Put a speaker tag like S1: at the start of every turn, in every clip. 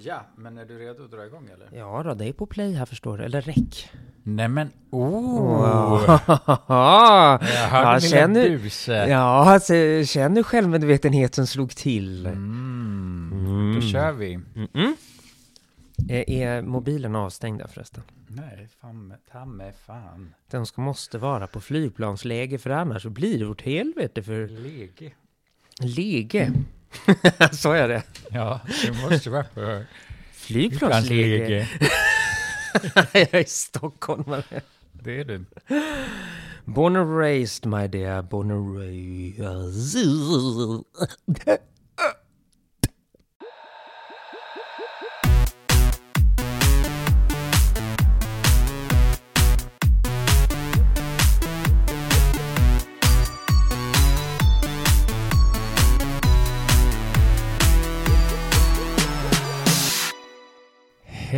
S1: Ja, men är du redo att dra igång eller?
S2: Ja då, det är på play här förstår du, eller räck.
S1: Nej men, oh! Jag hörde
S2: ja, känner,
S1: buset.
S2: Ja, alltså, känner självmedvetenheten slog till.
S1: Mm.
S2: Mm.
S1: Då kör vi.
S2: Mm -mm. Är, är mobilen där förresten?
S1: Nej, fan, tamme fan.
S2: Den ska måste vara på flygplansläge för annars så blir det vårt helvete för...
S1: Läge.
S2: Läge. Så är det.
S1: Ja, det måste vara på
S2: flygplanslege. Jag är stockholmare.
S1: Det är du.
S2: Born and raised my dear, born and raised.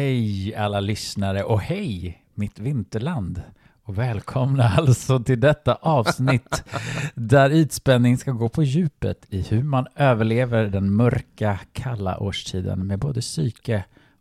S1: Hej alla lyssnare och hej mitt vinterland. Och välkomna alltså till detta avsnitt där ytspänning ska gå på djupet i hur man överlever den mörka kalla årstiden med både psyke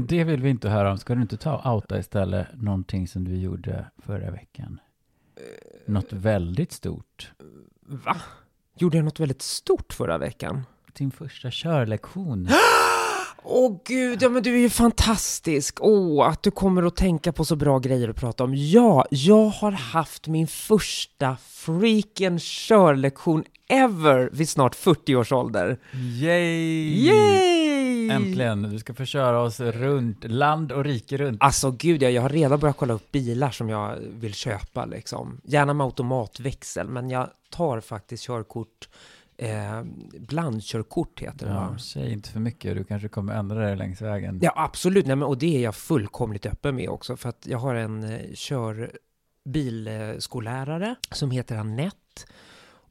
S1: det vill vi inte höra om. Ska du inte ta och outa istället någonting som du gjorde förra veckan? Något väldigt stort.
S2: Va? Gjorde jag något väldigt stort förra veckan?
S1: Din första körlektion.
S2: Åh gud, ja men du är ju fantastisk! Åh, att du kommer att tänka på så bra grejer att prata om. Ja, jag har haft min första freaken körlektion ever vid snart 40 års ålder.
S1: Yay!
S2: Yay!
S1: Äntligen! Du ska få köra oss runt, land och rike runt.
S2: Alltså gud, ja, jag har redan börjat kolla upp bilar som jag vill köpa liksom. Gärna med automatväxel, men jag tar faktiskt körkort, eh, blandkörkort heter det va?
S1: Ja, säg inte för mycket, du kanske kommer ändra dig längs vägen.
S2: Ja, absolut. Nej, men, och det är jag fullkomligt öppen med också. För att jag har en eh, körbilskollärare som heter Annette.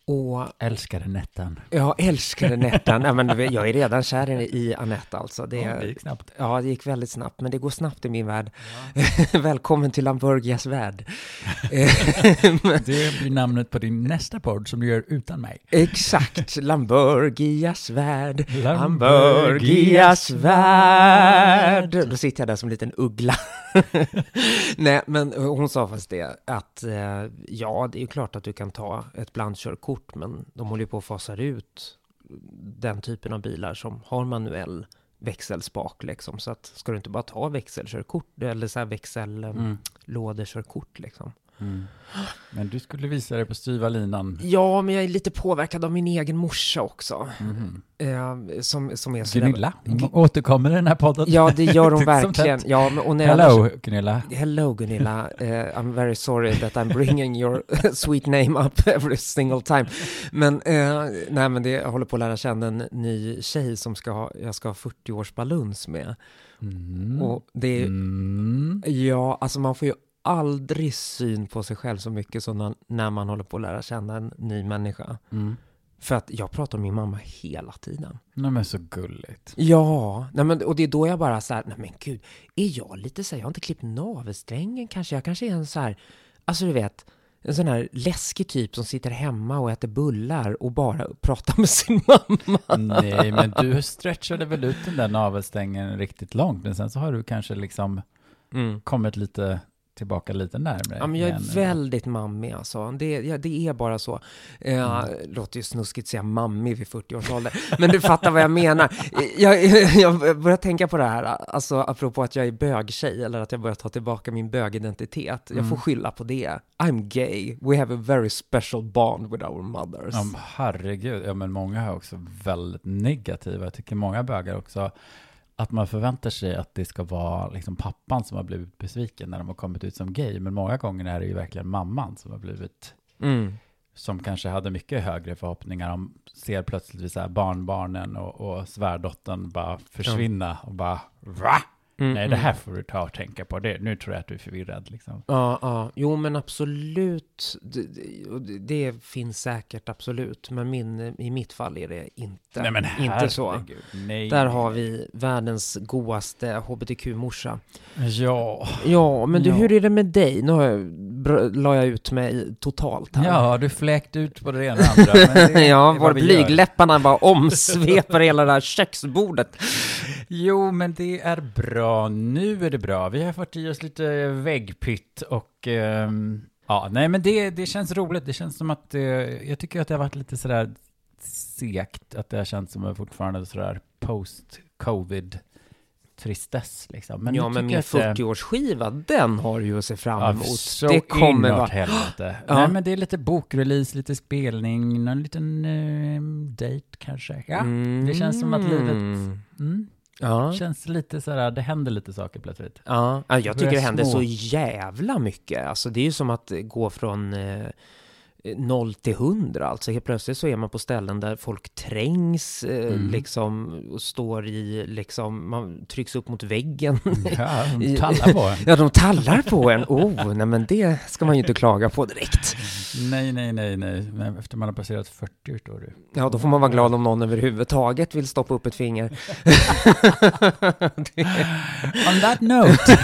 S2: Och
S1: Älskar Nettan.
S2: jag älskar Nettan. ja, men jag är redan kär i Annette alltså. Det,
S1: Ja, det gick snabbt.
S2: Ja, det gick väldigt snabbt, men det går snabbt i min värld. Välkommen till Lamborghias värld.
S1: Det blir namnet på din nästa podd som du gör utan mig.
S2: Exakt, Lamborghias värld,
S1: Lamborghias
S2: Lamborghias värld. Då sitter jag där som en liten uggla. Nej, men hon sa faktiskt det, att eh, ja, det är ju klart att du kan ta ett blandkörkort, men de håller ju på att fasa ut den typen av bilar som har manuell växelspak liksom. Så att ska du inte bara ta växelkörkort, eller så här växellådekörkort liksom.
S1: Mm. Men du skulle visa dig på styva linan.
S2: Ja, men jag är lite påverkad av min egen morsa också. Eh, som, som är så
S1: Gunilla, hon återkommer i den här podden.
S2: Ja, det gör hon verkligen. Ja, men, och när
S1: Hello
S2: Jag,
S1: Gunilla.
S2: hello Gunilla. Eh, I'm very sorry that I'm bringing your sweet name up every single time. Men, eh, nej, men det, jag håller på att lära känna en ny tjej som ska ha, jag ska ha 40 års baluns med.
S1: Mm.
S2: Och det är,
S1: Mm.
S2: ja, alltså man får ju aldrig syn på sig själv så mycket som när, man håller på att lära känna en ny människa.
S1: Mm.
S2: För att jag pratar om min mamma hela tiden.
S1: Nej men så gulligt.
S2: Ja, nej men, och det är då jag bara så här, nej men gud, är jag lite så här, jag har inte klippt navelsträngen kanske, jag kanske är en så här, alltså du vet, en sån här läskig typ som sitter hemma och äter bullar och bara pratar med sin mamma.
S1: Nej men du stretchade väl ut den där navelsträngen riktigt långt. Men sen så har du kanske liksom
S2: Mm.
S1: kommit lite tillbaka lite närmare.
S2: Ja, men jag är
S1: igen.
S2: väldigt mammig alltså. Det, ja, det är bara så. Eh,
S1: Mm.
S2: Låter ju snuskigt att säga mammig vid 40 års ålder. Men du fattar vad jag menar. Jag, jag börjar tänka på det här, alltså apropå att jag är bögtjej, eller att jag börjar ta tillbaka min bögidentitet. Jag får
S1: Mm.
S2: skylla på det. I'm gay. We have a very special bond with our mothers.
S1: Ja, men herregud, ja men många är också väldigt negativa. Jag tycker många bögar också att man förväntar sig att det ska vara liksom pappan som har blivit besviken när de har kommit ut som gay. Men många gånger är det ju verkligen mamman som har blivit,
S2: Mm.
S1: som kanske hade mycket högre förhoppningar om, ser plötsligt så barnbarnen och, och svärdottern bara försvinna och bara Va?
S2: Mm,
S1: Nej, det
S2: mm.
S1: här får du ta och tänka på. Det, nu tror jag att du är förvirrad liksom.
S2: Ja, ja, jo men absolut. Det, det, det- finns säkert absolut, men min, i mitt fall är det inte,
S1: Nej, men
S2: inte så.
S1: herregud. Nej.
S2: Där har vi världens godaste hbtq-morsa.
S1: Ja.
S2: Ja, men du,
S1: Ja.
S2: hur är det med dig? Nu har jag, la jag ut mig totalt här.
S1: Ja, du fläkt ut på det ena och andra. Det
S2: ja,
S1: gör.
S2: blygläpparna bara omsveper hela det här köksbordet.
S1: Jo, men det är bra. Nu är det bra. Vi har fått i oss lite väggpytt och ehm, ja, nej, men det, det känns roligt. Det känns som att eh, jag tycker att det har varit lite sådär segt, att det har känts som att fortfarande sådär post-covid tristess liksom. Men
S2: ja, men min
S1: tycker jag att det-
S2: 40-årsskiva, den har ju att se fram
S1: Ja,
S2: emot.
S1: så
S2: det kommer vara...
S1: helvete.
S2: Ja.
S1: Nej, men det är lite bokrelease, lite spelning, någon liten eh, dejt kanske. Ja, det känns som att livet...
S2: Mm. Ja.
S1: känns lite sådär, det händer lite saker plötsligt.
S2: Ja, ja, jag tycker det händer
S1: små-
S2: så jävla mycket. Alltså det är ju som att gå från eh, noll till hundra. Alltså helt plötsligt så är man på ställen där folk trängs, eh,
S1: Mm.
S2: liksom, och står i, liksom, man trycks upp mot väggen.
S1: Ja, de tallar på en.
S2: ja, de tallar på en. Oh, nej men det ska man ju inte klaga på direkt.
S1: Nej, nej, nej, nej. Men efter man har passerat 40 förstår du.
S2: Ja, då får man vara glad om någon överhuvudtaget vill stoppa upp ett finger.
S1: On that note.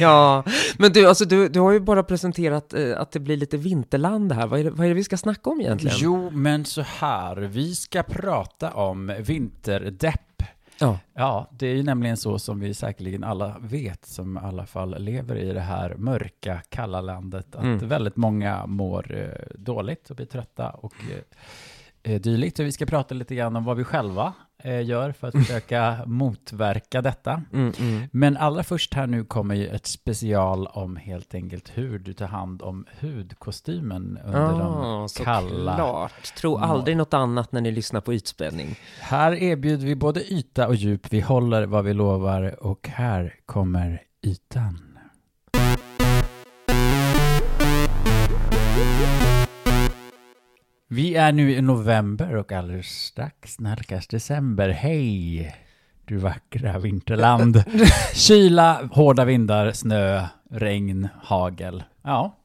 S2: ja, men du, alltså, du, du har ju bara presenterat eh, att det blir lite vinterland här. Vad är, det, vad är det vi ska snacka om egentligen?
S1: Jo, men så här. Vi ska prata om vinterdepp.
S2: Ja.
S1: Ja, det är ju nämligen så som vi säkerligen alla vet, som i alla fall lever i det här mörka, kalla landet, att
S2: Mm.
S1: väldigt många mår eh, dåligt och blir trötta och eh, eh, dylikt. Så vi ska prata lite grann om vad vi själva gör för att försöka motverka detta.
S2: Mm, mm.
S1: Men allra först här nu kommer ju ett special om helt enkelt hur du tar hand om hudkostymen under
S2: Ah,
S1: de
S2: så
S1: kalla.
S2: klart. Tro aldrig något annat när ni lyssnar på ytspänning.
S1: Här erbjuder vi både yta och djup. Vi håller vad vi lovar och här kommer ytan. Vi är nu i november och alldeles strax nalkas december. Hej! Du vackra vinterland. Kyla, hårda vindar, snö, regn, hagel. Ja,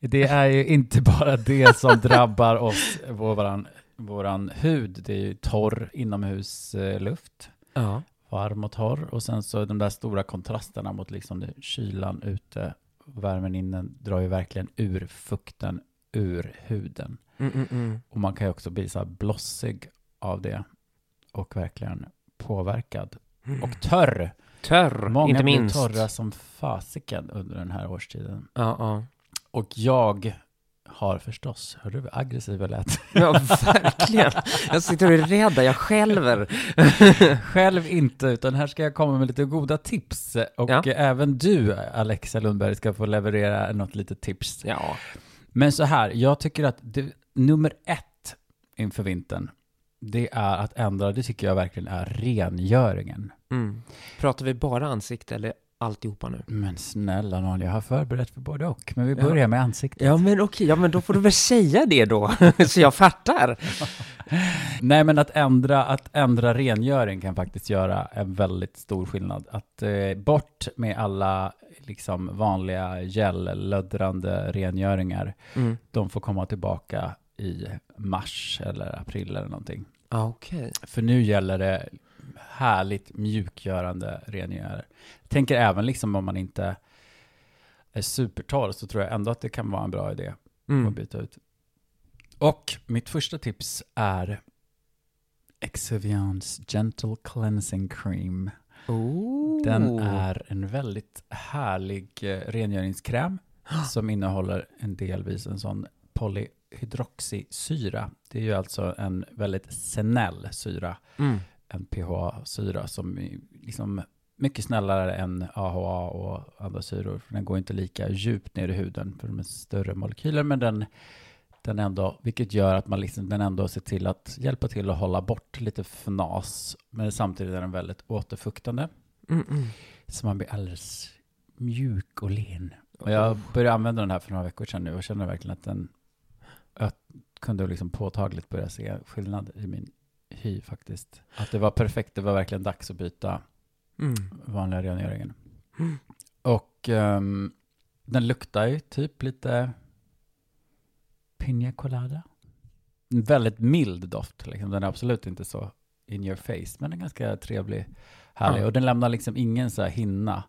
S1: det är ju inte bara det som drabbar oss, våran, våran hud. Det är ju torr inomhusluft,
S2: Ja.
S1: varm och torr. Och sen så de där stora kontrasterna mot liksom kylan ute, värmen inne drar ju verkligen ur fukten ur huden.
S2: Mm, mm, mm.
S1: Och man kan ju också bli så här blossig av det och verkligen påverkad. Och törr.
S2: Törr,
S1: Många
S2: inte
S1: blir
S2: minst.
S1: torra som fasiken under den här årstiden.
S2: Ja, ja.
S1: Och jag har förstås, hörde du hur aggressiv jag lät?
S2: ja, verkligen. Jag sitter och är rädd, jag skälver.
S1: Själv inte, utan här ska jag komma med lite goda tips. Och
S2: Ja.
S1: även du, Alexa Lundberg, ska få leverera något litet tips.
S2: Ja.
S1: Men så här, jag tycker att det, nummer ett inför vintern, det är att ändra, det tycker jag verkligen är rengöringen.
S2: Mm. Pratar vi bara ansikte eller alltihopa nu?
S1: Men snälla nån, jag har förberett för både och. Men vi
S2: Ja.
S1: börjar med ansiktet.
S2: Ja, men okej, ja, men då får du väl säga det då, så jag fattar.
S1: Nej, men att ändra, att ändra rengöring kan faktiskt göra en väldigt stor skillnad. Att eh, bort med alla liksom vanliga gel-löddrande rengöringar.
S2: Mm.
S1: De får komma tillbaka i mars eller april eller någonting.
S2: Ja, okej.
S1: För nu gäller det härligt mjukgörande rengöringar. Tänker även liksom om man inte är supertorr så tror jag ändå att det kan vara en bra idé att
S2: Mm.
S1: byta ut. Och mitt första tips är Exevians Gentle Cleansing Cream.
S2: Oh.
S1: Den är en väldigt härlig eh, rengöringskräm som innehåller en delvis en sån polyhydroxysyra. Det är ju alltså en väldigt snäll syra,
S2: Mm.
S1: en PHA-syra som är liksom mycket snällare än AHA och andra syror. För den går inte lika djupt ner i huden för de är större molekyler, men den, den ändå, vilket gör att man liksom, den ändå ser till att hjälpa till att hålla bort lite fnas, men samtidigt är den väldigt återfuktande.
S2: Mm, mm.
S1: Så man blir alldeles mjuk och len. Och jag började använda den här för några veckor sedan nu och känner verkligen att den jag kunde liksom påtagligt börja se skillnad i min hy faktiskt. Att det var perfekt, det var verkligen dags att byta
S2: Mm.
S1: vanliga rengöringen.
S2: Mm.
S1: Och ehm, den luktar ju typ lite Pina colada. En väldigt mild doft, liksom. den är absolut inte så in your face, men den är ganska trevlig, härlig.
S2: Ja.
S1: Och den lämnar liksom ingen så här hinna.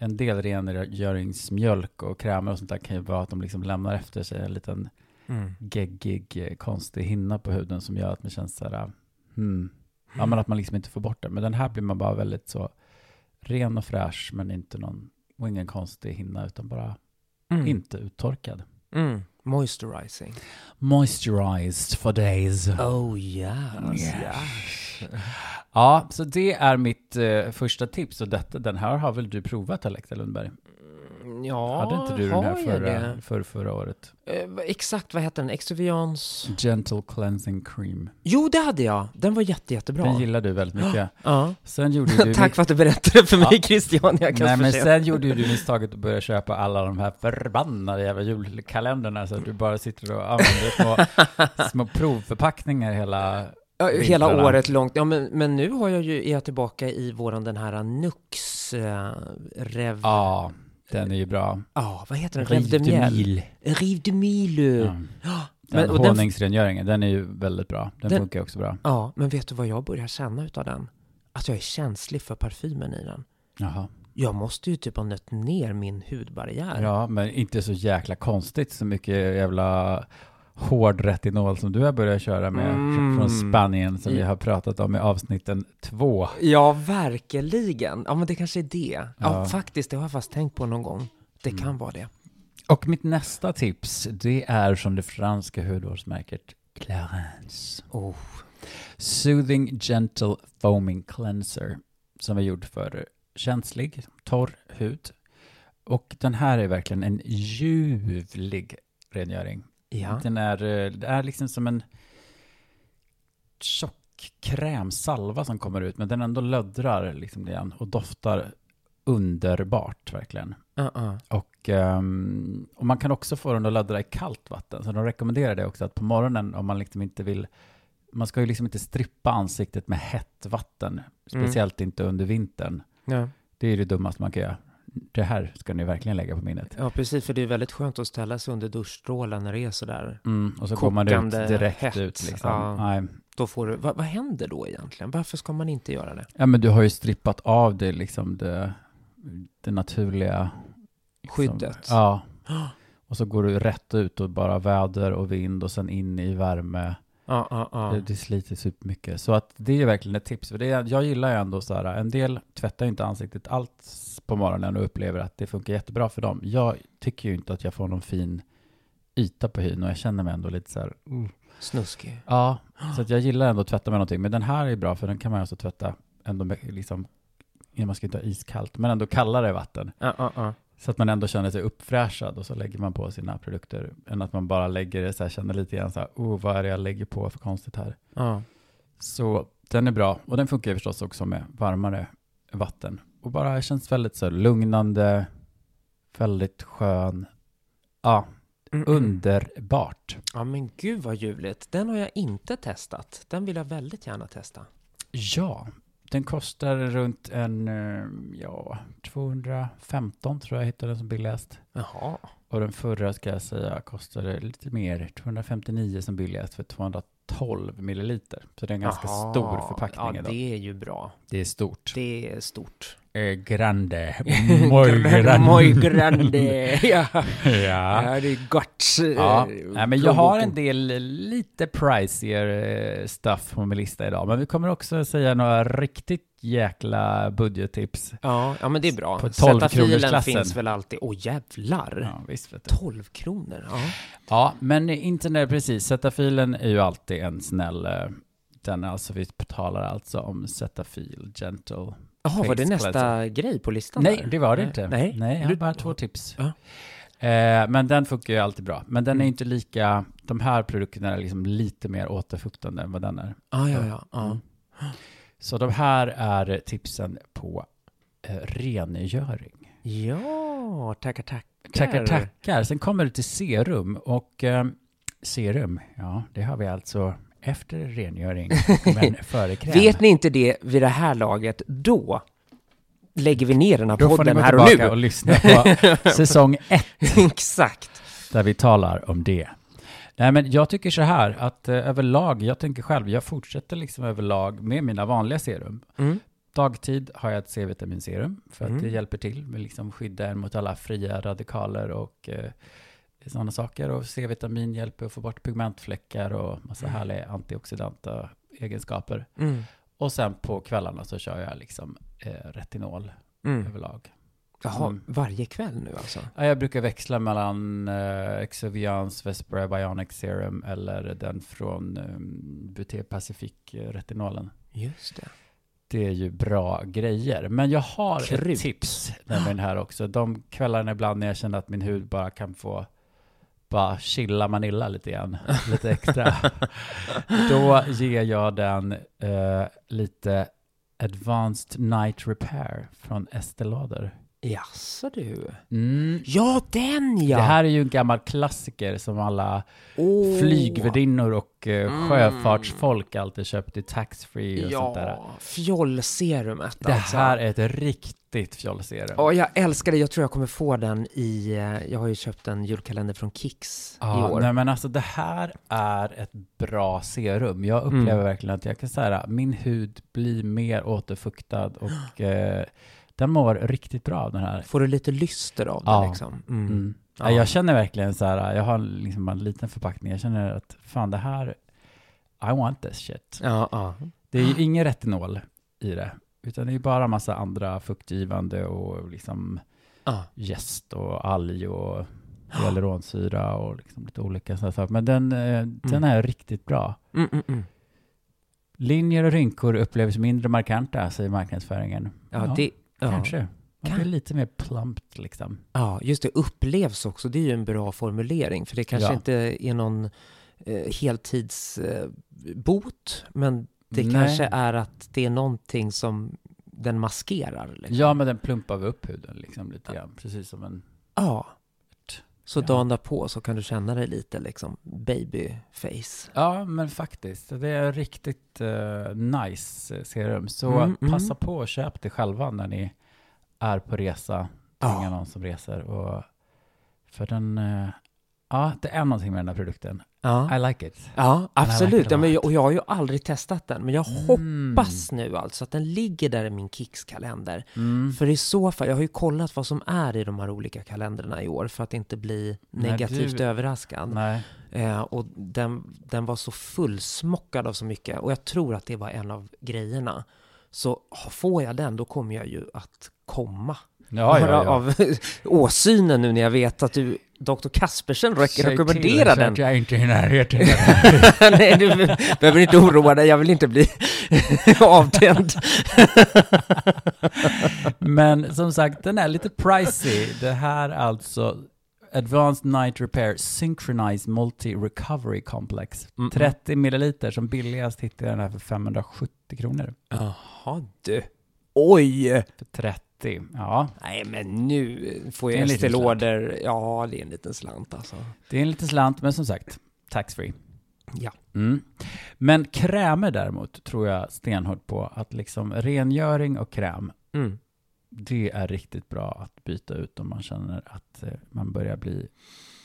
S1: En del rengöringsmjölk och krämer och sånt där kan ju vara att de liksom lämnar efter sig en liten
S2: Mm.
S1: geggig, eh, konstig hinna på huden som gör att man känns så här, hmm, ja men att man liksom inte får bort det. Men den här blir man bara väldigt så ren och fräsch, men inte någon, och ingen konstig hinna, utan bara
S2: Mm.
S1: inte uttorkad.
S2: Mm. Moisturizing.
S1: Moisturized for days.
S2: Oh yes.
S1: Yes. Ja, så det är mitt eh, första tips. Och detta, den här har väl du provat, Alekta Lundberg?
S2: Ja,
S1: Hade inte du den här förra, för, förra året?
S2: Eh, exakt, vad heter den? Exuvians?
S1: Gentle Cleansing Cream.
S2: Jo, det hade jag. Den var jätte, jättebra.
S1: Den gillar du väldigt mycket.
S2: Ja.
S1: Sen gjorde du...
S2: Tack för att du berättade för mig,
S1: Ja.
S2: Christian. Jag kan
S1: Nej, men sen gjorde du misstaget att börja köpa alla de här förbannade jävla julkalendrarna så att du bara sitter och använder små, små provförpackningar hela...
S2: Ja, hela
S1: vintrarna.
S2: året långt. Ja, men, men nu har jag ju, är jag tillbaka i våran den här Nux eh, Rev...
S1: Ja, den är ju bra.
S2: Ja, vad heter den? Rev de Miel.
S1: Rivdemil.
S2: Riv de Mille.
S1: Ja. Den
S2: Men, den,
S1: honungsrengöringen, den är ju väldigt bra. Den,
S2: Den-
S1: funkar också bra.
S2: ja, men vet du vad jag börjar känna utav den? Att jag är känslig för parfymen i den.
S1: Jaha.
S2: Jag måste ju typ ha nött ner min hudbarriär.
S1: Ja, men inte så jäkla konstigt så mycket jävla hård retinol som du har börjat köra med
S2: Mm.
S1: från Spanien som vi har pratat om i avsnitten två.
S2: Ja, verkligen. Ja, men det kanske är det. Ja,
S1: Ja.
S2: faktiskt, det har jag fast tänkt på någon gång. Det
S1: Mm.
S2: kan vara det.
S1: Och mitt nästa tips, det är från det franska hudvårdsmärket Clarence.
S2: Oh.
S1: Soothing Gentle Foaming Cleanser som är gjord för känslig, torr hud. Och den här är verkligen en ljuvlig rengöring.
S2: Ja.
S1: Den är, eh, det är liksom som en tjock krämsalva som kommer ut, men den ändå löddrar liksom igen och doftar underbart verkligen.
S2: Uh-uh.
S1: Och, ehm, och man kan också få den att löddra i kallt vatten, så de rekommenderar det också att på morgonen om man liksom inte vill man ska ju liksom inte strippa ansiktet med hett vatten, speciellt inte under vintern.
S2: Ja.
S1: Det är ju det dummaste man kan göra. Det här ska ni verkligen lägga på minnet.
S2: ja, precis. För det är väldigt skönt att ställa sig under duschstrålen när det är sådär.
S1: Mm, och så går man ut direkt
S2: hett.
S1: ut liksom.
S2: Ja.
S1: Nej.
S2: Då får du, vad, vad händer då egentligen? Varför ska man inte göra det?
S1: Ja, men du har ju strippat av det, liksom det, det naturliga liksom,
S2: Skyddet.
S1: Ja. Och så går du rätt ut och bara väder och vind och sen in i värme.
S2: Ja, ja, ja.
S1: Det, det sliter supermycket. Så att det är verkligen ett tips. För det är, jag gillar ju ändå så här, en del tvättar inte ansiktet allt på morgonen och upplever att det funkar jättebra för dem. Jag tycker ju inte att jag får någon fin yta på hyn och jag känner mig ändå lite så här,
S2: Snuskig.
S1: ja, så att jag gillar ändå att tvätta med någonting. Men den här är bra för den kan man alltså tvätta ändå med liksom, man ska inte ha iskallt, men ändå kallare vatten.
S2: Ja, ja, ja.
S1: Så att man ändå känner sig uppfräschad och så lägger man på sina produkter. Än att man bara lägger det så här, känner lite grann så här, oh, vad är det jag lägger på för konstigt här?
S2: ja.
S1: Så den är bra. Och den funkar ju förstås också med varmare vatten. Och bara känns väldigt så här lugnande, väldigt skön. Ja,
S2: Mm, mm.
S1: underbart.
S2: Ja, men gud vad ljuvligt. Den har jag inte testat. Den vill jag väldigt gärna testa.
S1: Ja, den kostar runt en, eh, ja, 215 tror jag hittade den som billigast.
S2: Jaha.
S1: Och den förra ska jag säga kostade lite mer, 259 som billigast för 212 milliliter. Så det är en ganska
S2: Jaha.
S1: stor förpackning
S2: Ja,
S1: idag.
S2: det är ju bra.
S1: Det är stort.
S2: Det är stort.
S1: Eh, grande. Muy grande.
S2: Muy grande. ja.
S1: ja.
S2: ja, det är gott.
S1: Ja,
S2: eh,
S1: Nej, men jag har en del lite pricier eh, stuff på min lista idag. Men vi kommer också säga några riktigt jäkla budgettips.
S2: Ja, ja, men det är bra.
S1: På
S2: Sätta
S1: 12 kronors
S2: filen
S1: klassen.
S2: finns väl alltid. Åh, jävlar.
S1: Ja, visst vet du.
S2: 12 kronor. Ja.
S1: Ja, men inte när precis. Cetafilen är ju alltid en snäll... eh, Den är alltså, vi talar alltså om Cetaphil Gentle.
S2: Jaha, var det nästa
S1: cleanser.
S2: grej på listan?
S1: Nej,
S2: där?
S1: det var det inte.
S2: Nej,
S1: Nej jag har
S2: Du-
S1: bara två tips.
S2: Ja.
S1: Eh, men den funkar ju alltid bra. Men den är
S2: Mm.
S1: inte lika... De här produkterna är liksom lite mer återfuktande än vad den är.
S2: Ah, ja, ja. ja.
S1: Mm. Så de här är tipsen på eh, rengöring.
S2: Ja, tackar, tackar.
S1: Tackar, tackar. Sen kommer det till serum och eh, serum, ja, det har vi alltså efter rengöring, men före kräm.
S2: Vet ni inte det vid det här laget, då lägger vi ner den här
S1: Då får ni
S2: podden
S1: gå
S2: här och
S1: tillbaka
S2: nu.
S1: och lyssna på säsong ett
S2: Exakt.
S1: där vi talar om det. Nej, men jag tycker så här att eh, överlag, jag tänker själv, jag fortsätter liksom överlag med mina vanliga serum.
S2: Mm.
S1: Dagtid har jag ett C-vitaminserum för att
S2: Mm.
S1: det hjälper till med liksom skydda en mot alla fria radikaler och eh, sådana saker. Och C-vitamin hjälper att få bort pigmentfläckar och massa
S2: Mm.
S1: härliga antioxidanta egenskaper.
S2: Mm.
S1: Och sen på kvällarna så kör jag liksom eh, retinol
S2: Mm.
S1: överlag.
S2: Jaha,
S1: Mm.
S2: varje kväll nu alltså?
S1: Ja, jag brukar växla mellan eh, Exuvians Vespera Bionic Serum eller den från um, Buté Pacific retinolen.
S2: Just det.
S1: Det är ju bra grejer. Men jag har
S2: Krut.
S1: ett tips nämligen här också. De kvällarna ibland när jag känner att min hud bara kan få bara chilla Manilla lite grann, lite extra. Då ger jag den eh, lite Advanced Night Repair från Estée Lauder.
S2: Jaså du?
S1: Mm.
S2: Ja, den ja!
S1: Det här är ju en gammal klassiker som alla
S2: Åh.
S1: flygvärdinnor och eh,
S2: Mm.
S1: sjöfartsfolk alltid köpt i taxfree och sånt där.
S2: Ja, fjollserumet
S1: Det
S2: alltså.
S1: här är ett riktigt fjollserum.
S2: Ja, jag älskar det. Jag tror jag kommer få den i... eh, Jag har ju köpt en julkalender från Kicks i
S1: Ja,
S2: år.
S1: nej men alltså det här är ett bra serum. Jag upplever
S2: Mm.
S1: verkligen att jag kan säga min hud blir mer återfuktad och eh, den mår riktigt bra av den här.
S2: Får du lite lyster av det
S1: Ja.
S2: liksom? Mm.
S1: Mm.
S2: Ja.
S1: Ja. Jag känner verkligen så här, jag har liksom en liten förpackning, jag känner att fan det här, I want this shit.
S2: Ja, ja.
S1: Det är ju ingen retinol i det, utan det är bara massa andra fuktgivande och liksom
S2: ja.
S1: jäst och alg och hyaluronsyra och liksom lite olika sådana saker. Men den, eh, den är riktigt bra.
S2: Mm, mm, mm.
S1: Linjer och rynkor upplevs mindre markanta, säger marknadsföringen.
S2: Ja, det... Ja.
S1: Kanske. Man blir lite mer plumpt liksom.
S2: ja, just det. Upplevs också. Det är ju en bra formulering. För det kanske
S1: Ja.
S2: inte är någon eh, heltidsbot. Eh, men det
S1: Nej.
S2: kanske är att det är någonting som den maskerar. Liksom.
S1: Ja, men den plumpar upp huden liksom lite grann. Precis som en...
S2: Ja. Så
S1: Ja.
S2: dagen därpå så kan du känna dig lite liksom babyface.
S1: Ja, men faktiskt. Det är riktigt eh, nice serum. Så
S2: Mm, mm.
S1: passa på och köp det själva när ni är på resa. Tvinga
S2: Ja.
S1: någon som reser. Och, för den... eh, ja, det är någonting med den här produkten.
S2: Ja,
S1: I like it.
S2: ja absolut.
S1: verkar
S2: Ja, men och jag har ju aldrig testat den, men jag
S1: Mm.
S2: hoppas nu alltså att den ligger där i min Kicks-kalender.
S1: Mm.
S2: För i så fall, jag har ju kollat vad som är i de här olika kalendrarna i år för att inte bli
S1: Nej,
S2: negativt
S1: du-
S2: överraskad.
S1: Nej.
S2: Eh, och den, den var så fullsmockad av så mycket och jag tror att det var en av grejerna. Så får jag den, då kommer jag ju att komma.
S1: Ja, ja, ja.
S2: av åsynen nu när jag vet att du, Dr. Kaspersen, rek- rekommenderar den.
S1: jag inte är i närheten.
S2: Nej, du behöver inte oroa dig, jag vill inte bli avtänd.
S1: Men som sagt, den är lite pricey. Det här är alltså Advanced Night Repair Synchronized Multi Recovery Complex.
S2: Mm,
S1: 30 milliliter, som billigast hittar jag den här för 570 kronor.
S2: Jaha du. Oj!
S1: För 30, ja.
S2: Nej men nu får Estée Lauder. Ja, det är en liten slant alltså.
S1: Det är en liten slant, men som sagt, tax-free.
S2: Ja.
S1: Mm. Men krämer däremot tror jag stenhårt på att liksom rengöring och kräm,
S2: Mm.
S1: det är riktigt bra att byta ut om man känner att eh, man börjar bli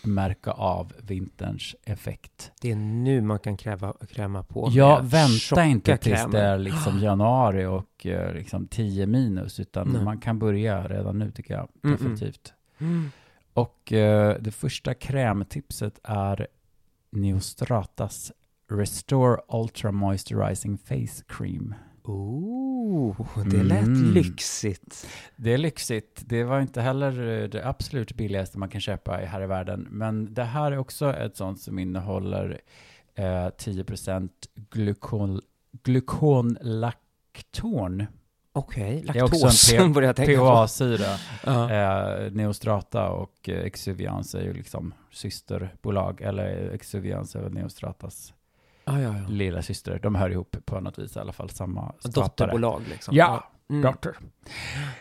S1: märka av vinterns effekt.
S2: Det är nu man kan kräva, kräma på
S1: Ja, vänta inte tills
S2: krämer.
S1: det är liksom januari och eh, liksom 10 minus, utan
S2: Nej.
S1: man kan börja redan nu tycker jag,
S2: Mm,
S1: definitivt.
S2: Mm.
S1: Och eh, det första krämtipset är Neostratas Restore Ultra Moisturizing Face Cream.
S2: Oh, det lät
S1: Mm.
S2: lyxigt.
S1: Det är lyxigt. Det var inte heller eh, det absolut billigaste man kan köpa i här i världen. Men det här är också ett sånt som innehåller eh, 10% glukon, glukonlakton.
S2: Okej,
S1: Det är också en
S2: jag tänka på.
S1: PHA-syra.
S2: Ja.
S1: Eh, Neostrata och eh, Exuvians är ju liksom systerbolag, eller Exuvians är väl Neostratas
S2: Ja, ja, ja.
S1: lilla syster. De hör ihop på något vis i alla fall, samma skapare.
S2: Dotterbolag liksom.
S1: Ja,
S2: Mm.
S1: dotter.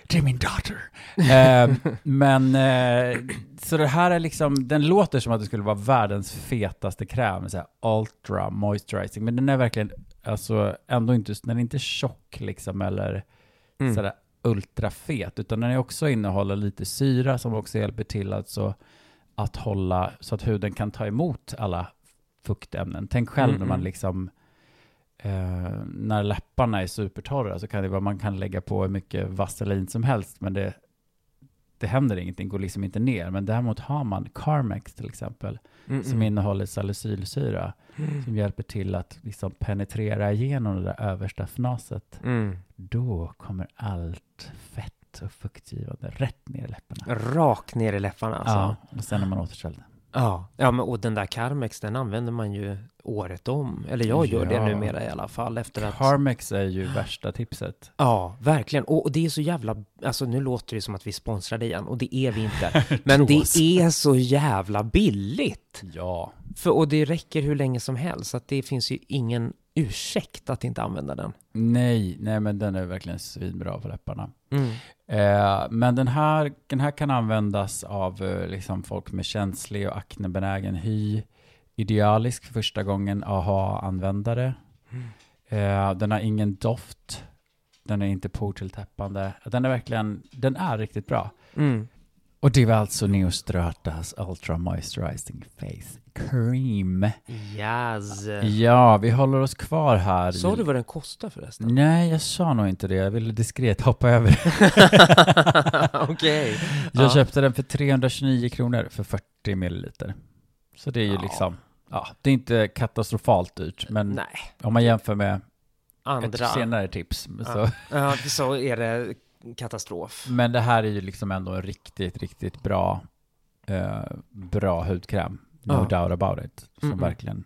S1: Det är min dotter. eh, men, eh, så det här är liksom, den låter som att det skulle vara världens fetaste kräm, så här ultra moisturizing, men den är verkligen, alltså ändå inte, den är inte tjock liksom, eller
S2: Mm.
S1: sådär ultrafet, utan den är också innehåller lite syra som också hjälper till alltså att hålla så att huden kan ta emot alla fuktämnen. Tänk själv
S2: Mm,
S1: när man
S2: mm.
S1: liksom eh, när läpparna är supertorra så kan det vara man kan lägga på hur mycket vaselin som helst, men det, det händer ingenting, går liksom inte ner. Men däremot har man Carmex till exempel,
S2: Mm,
S1: som
S2: mm.
S1: innehåller salicylsyra, som hjälper till att liksom penetrera igenom det där översta fnaset.
S2: Mm.
S1: Då kommer allt fett och fuktgivande rätt ner i läpparna.
S2: Rakt ner i läpparna alltså.
S1: Ja, och sen är man återställd.
S2: Ja, ja men och den där Carmex, den använder man ju året om. Eller jag gör det
S1: Ja.
S2: numera i alla fall efter att...
S1: Carmex är ju värsta tipset.
S2: Ja, verkligen. Och, och det är så jävla... Alltså nu låter det som att vi sponsrar det igen, och det är vi inte. Men det är så jävla billigt.
S1: Ja.
S2: För, och det räcker hur länge som helst, så att det finns ju ingen ursäkt att inte använda den.
S1: Nej, nej men den är verkligen svinbra på läpparna.
S2: Mm.
S1: Eh, men den här, den här kan användas av eh, liksom folk med känslig och aknebenägen hy. Idealisk för första gången AHA-användare. Eh, den har ingen doft. Den är inte portilltäppande. Den är verkligen, den är riktigt bra.
S2: Mm.
S1: Och det var alltså Neostratas Ultra Moisturizing Face Cream.
S2: Yes.
S1: Ja, vi håller oss kvar här.
S2: Sa du vad den kostar förresten?
S1: Nej, jag sa nog inte det. Jag ville diskret hoppa över.
S2: Okej.
S1: Jag
S2: Ja.
S1: köpte den för 329 kronor för 40 milliliter. Så det är ju
S2: Ja.
S1: liksom, ja, det är inte katastrofalt dyrt, men
S2: Nej,
S1: om man jämför med
S2: andra.
S1: ett senare tips.
S2: Ja.
S1: Så,
S2: Ja, så är det katastrof.
S1: men det här är ju liksom ändå en riktigt, riktigt bra, eh, bra hudkräm. No
S2: Ja.
S1: doubt about it. Som
S2: Mm, mm.
S1: verkligen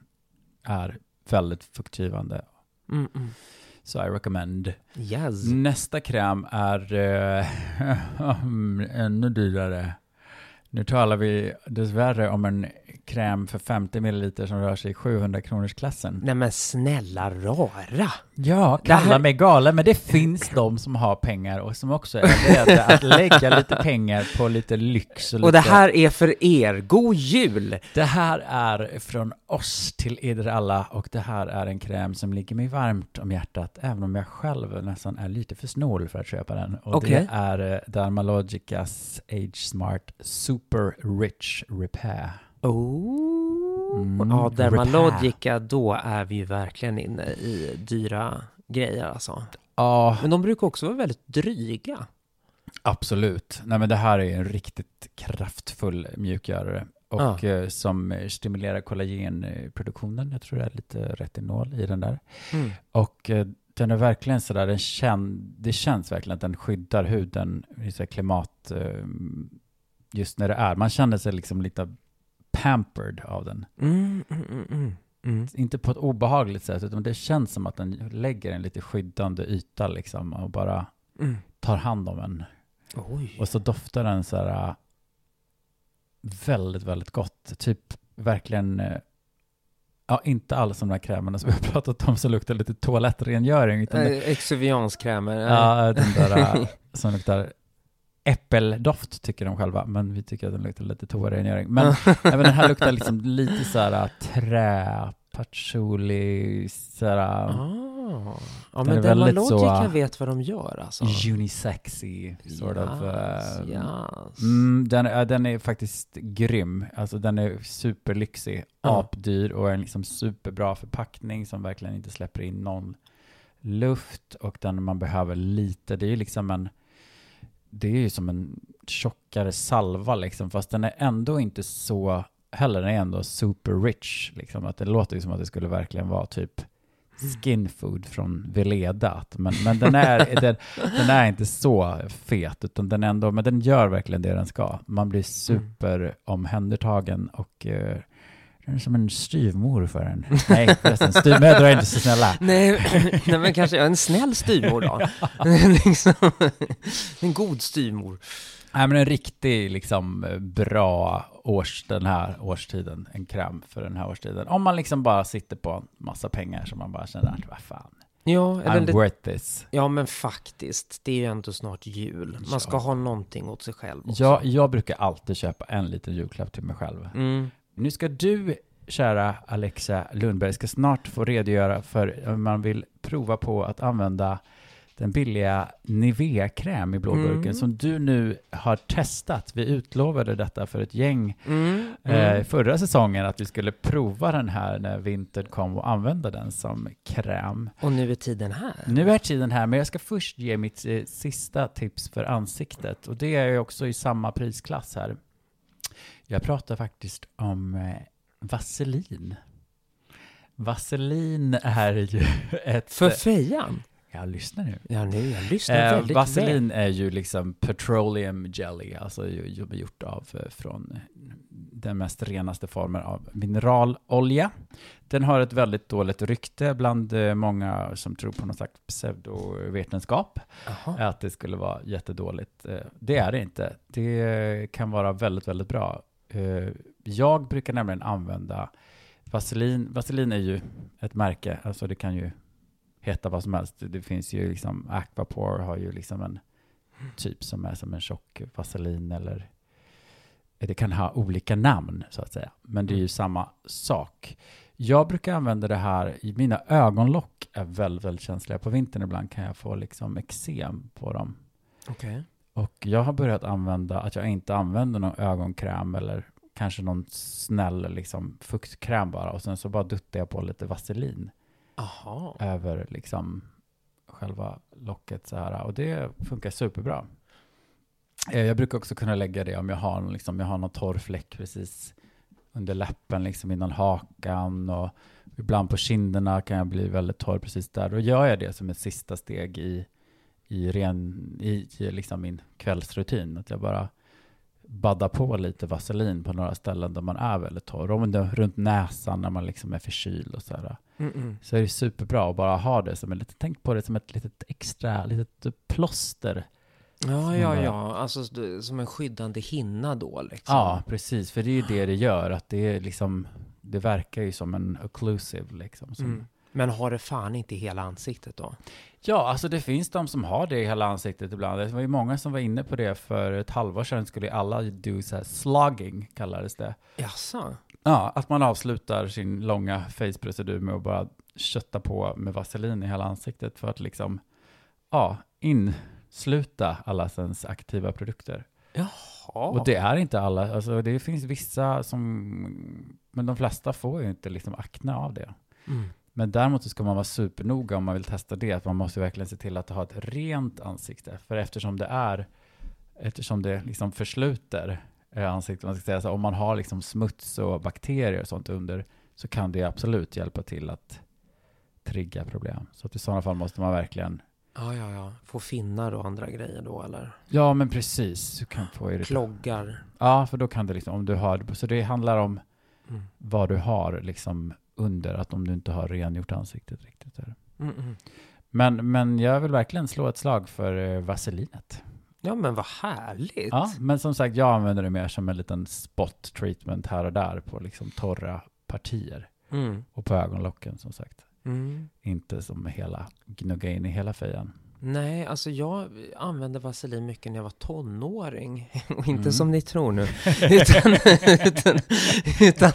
S1: är väldigt fuktgivande.
S2: Mm, mm.
S1: Så I recommend.
S2: Yes.
S1: Nästa kräm är eh, ännu dyrare. Nu talar vi dessvärre om en kräm för 50 milliliter som rör sig i 700 kronors klassen.
S2: Nej men snälla rara.
S1: Ja,
S2: Det
S1: kalla mig galen, men det finns de som har pengar och som också är beredda att lägga lite pengar på lite lyx. Och,
S2: Och det
S1: lite-
S2: här är för er. God jul!
S1: det här är från oss till er alla och det här är en kräm som ligger mig varmt om hjärtat, även om jag själv nästan är lite för snål för att köpa den. Och
S2: Okej.
S1: det är eh, Dermalogicas Age Smart Super Rich Repair.
S2: Oh.
S1: Mm,
S2: ja. Dermalogica, då är vi ju verkligen inne i dyra grejer alltså.
S1: Ja,
S2: Men de brukar också vara väldigt dryga.
S1: absolut. Nej, men det här är en riktigt kraftfull mjukgörare och eh, som stimulerar kollagenproduktionen. Jag tror det är lite retinol i den där.
S2: Mm.
S1: Och eh, den är verkligen sådär, den känn, det känns verkligen att den skyddar huden klimat, eh, just när det är. Man känner sig liksom lite pampered av den.
S2: Mm, mm, mm, mm. Mm.
S1: Inte på ett obehagligt sätt, utan det känns som att den lägger en lite skyddande yta liksom och bara
S2: Mm.
S1: tar hand om en.
S2: Oj.
S1: Och så doftar den så här äh, väldigt, väldigt gott. Typ verkligen, äh, ja inte alls de där krämerna som vi har pratat om som luktar lite toalettrengöring. Utan
S2: Eh, Exuvianskrämer.
S1: ja, den där äh, som luktar äppeldoft tycker de själva, men vi tycker att den luktar lite toarengöring. Men även den här luktar liksom lite så här äh, trä, patchouli, så här
S2: Ah. Ja, men Dermalogica
S1: så-
S2: vet vad de gör alltså.
S1: unisexy sort of.
S2: Yes,
S1: äh,
S2: yes.
S1: Mm, den, är, den är faktiskt grym. Alltså den är superlyxig,
S2: Ja.
S1: apdyr och en liksom superbra förpackning som verkligen inte släpper in någon luft och den man behöver lite. Det är ju liksom en, det är ju som en tjockare salva liksom, fast den är ändå inte så heller, den är ändå super rich liksom, att det låter ju som att det skulle verkligen vara typ skin food från Veleda. Men, men den, är, den, den är inte så fet, utan den ändå, men den gör verkligen det den ska. Man blir super omhändertagen och eh, är som en styvmor för en. Nej, förresten, styvmödrar är inte så snälla.
S2: Nej, nej, men kanske en snäll styvmor då. liksom, en god styvmor.
S1: Nej, men en riktig liksom bra års, den här årstiden, en kräm för den här årstiden. Om man liksom bara sitter på en massa pengar som man bara känner att vad fan,
S2: Ja, eller
S1: I'm
S2: lite,
S1: worth this.
S2: ja, men faktiskt. Det är ju ändå snart jul. Man ska
S1: Ja.
S2: ha någonting åt sig själv också.
S1: Jag, jag brukar alltid köpa en liten julklapp till mig själv.
S2: Mm.
S1: Nu ska du, kära Alexa Lundberg, ska snart få redogöra för om man vill prova på att använda den billiga Nivea-kräm i blåburken
S2: Mm.
S1: som du nu har testat. Vi utlovade detta för ett gäng
S2: Mm,
S1: eh,
S2: mm.
S1: förra säsongen att vi skulle prova den här när vintern kom och använda den som kräm.
S2: Och nu är tiden här.
S1: Nu är tiden här, men jag ska först ge mitt eh, sista tips för ansiktet och det är ju också i samma prisklass här. Jag pratar faktiskt om eh, vaselin. Vaselin är ju ett...
S2: För fejan?
S1: Jag lyssnar nu.
S2: Ja, nu, jag lyssnar
S1: Eh,
S2: väldigt väl.
S1: vaselin är ju liksom petroleum jelly, alltså gjort av eh, från den mest renaste formen av mineralolja. Den har ett väldigt dåligt rykte bland eh, många som tror på någon slags pseudovetenskap,
S2: Jaha.
S1: att det skulle vara jättedåligt. Det är det inte. Det kan vara väldigt, väldigt bra. Eh, Jag brukar nämligen använda vaselin. Vaselin är ju ett märke, alltså det kan ju heta vad som helst. Det finns ju liksom, Aquaphor har ju liksom en typ som är som en tjock vaselin eller det kan ha olika namn så att säga. Men det är ju samma sak. Jag brukar använda det här i mina ögonlock är väldigt, väldigt känsliga på vintern. Ibland kan jag få liksom eksem på dem.
S2: Okej.
S1: Och jag har börjat använda att jag inte använder någon ögonkräm eller kanske någon snäll liksom fuktkräm bara och sen så bara duttar jag på lite vaselin
S2: Jaha.
S1: över liksom själva locket så här och det funkar superbra. Eh, Jag brukar också kunna lägga det om jag har, liksom, jag har någon torr fläck precis under läppen, liksom innan hakan och ibland på kinderna kan jag bli väldigt torr precis där. Då gör jag det som ett sista steg i, i, ren, i, i liksom min kvällsrutin. Att jag bara baddar på lite vaselin på några ställen där man är väldigt torr. Om det runt näsan när man liksom är förkyld och så här.
S2: Mm-mm.
S1: Så är det superbra att bara ha det som ett litet, tänk på det som ett litet extra, litet plåster.
S2: Ja, ja, ja. Alltså som en skyddande hinna då liksom.
S1: Ja, precis. För det är ju det det gör, att det är liksom, det verkar ju som en occlusive liksom. Som,
S2: Mm. Men har det fan inte i hela ansiktet då?
S1: Ja, alltså det finns de som har det i hela ansiktet ibland. Det var ju många som var inne på det för ett halvår sedan skulle alla do så här slogging, kallades det.
S2: Jaså?
S1: Ja, att man avslutar sin långa face-procedur med att bara kötta på med vaselin i hela ansiktet för att liksom, ja, insluta alla ens aktiva produkter.
S2: Jaha.
S1: Och det är inte alla, alltså det finns vissa som, men de flesta får ju inte liksom akne av det.
S2: Mm.
S1: Men däremot så ska man vara supernoga om man vill testa det, att man måste verkligen se till att ha ett rent ansikte. För eftersom det är, eftersom det liksom försluter eh, ansiktet, man ska säga så, om man har liksom smuts och bakterier och sånt under, så kan det absolut hjälpa till att trigga problem. Så att i sådana fall måste man verkligen,
S2: Ja, ja, ja. Få finnar och andra grejer då eller?
S1: ja men precis, du kan få irritation.
S2: Kloggar.
S1: Ja, för då kan det liksom, om du har, så det handlar om
S2: Mm.
S1: vad du har liksom under, att om du inte har rengjort ansiktet riktigt. Där.
S2: Mm, mm.
S1: Men, men jag vill verkligen slå ett slag för eh, vaselinet.
S2: Ja, men vad härligt.
S1: Ja, men som sagt, jag använder det mer som en liten spot treatment här och där på liksom torra partier.
S2: Mm.
S1: Och på ögonlocken som sagt.
S2: Mm.
S1: Inte som hela, gnugga in i hela fejan.
S2: Nej, alltså jag använde vaselin mycket när jag var tonåring. Och inte
S1: Mm.
S2: som ni tror nu. utan, utan, utan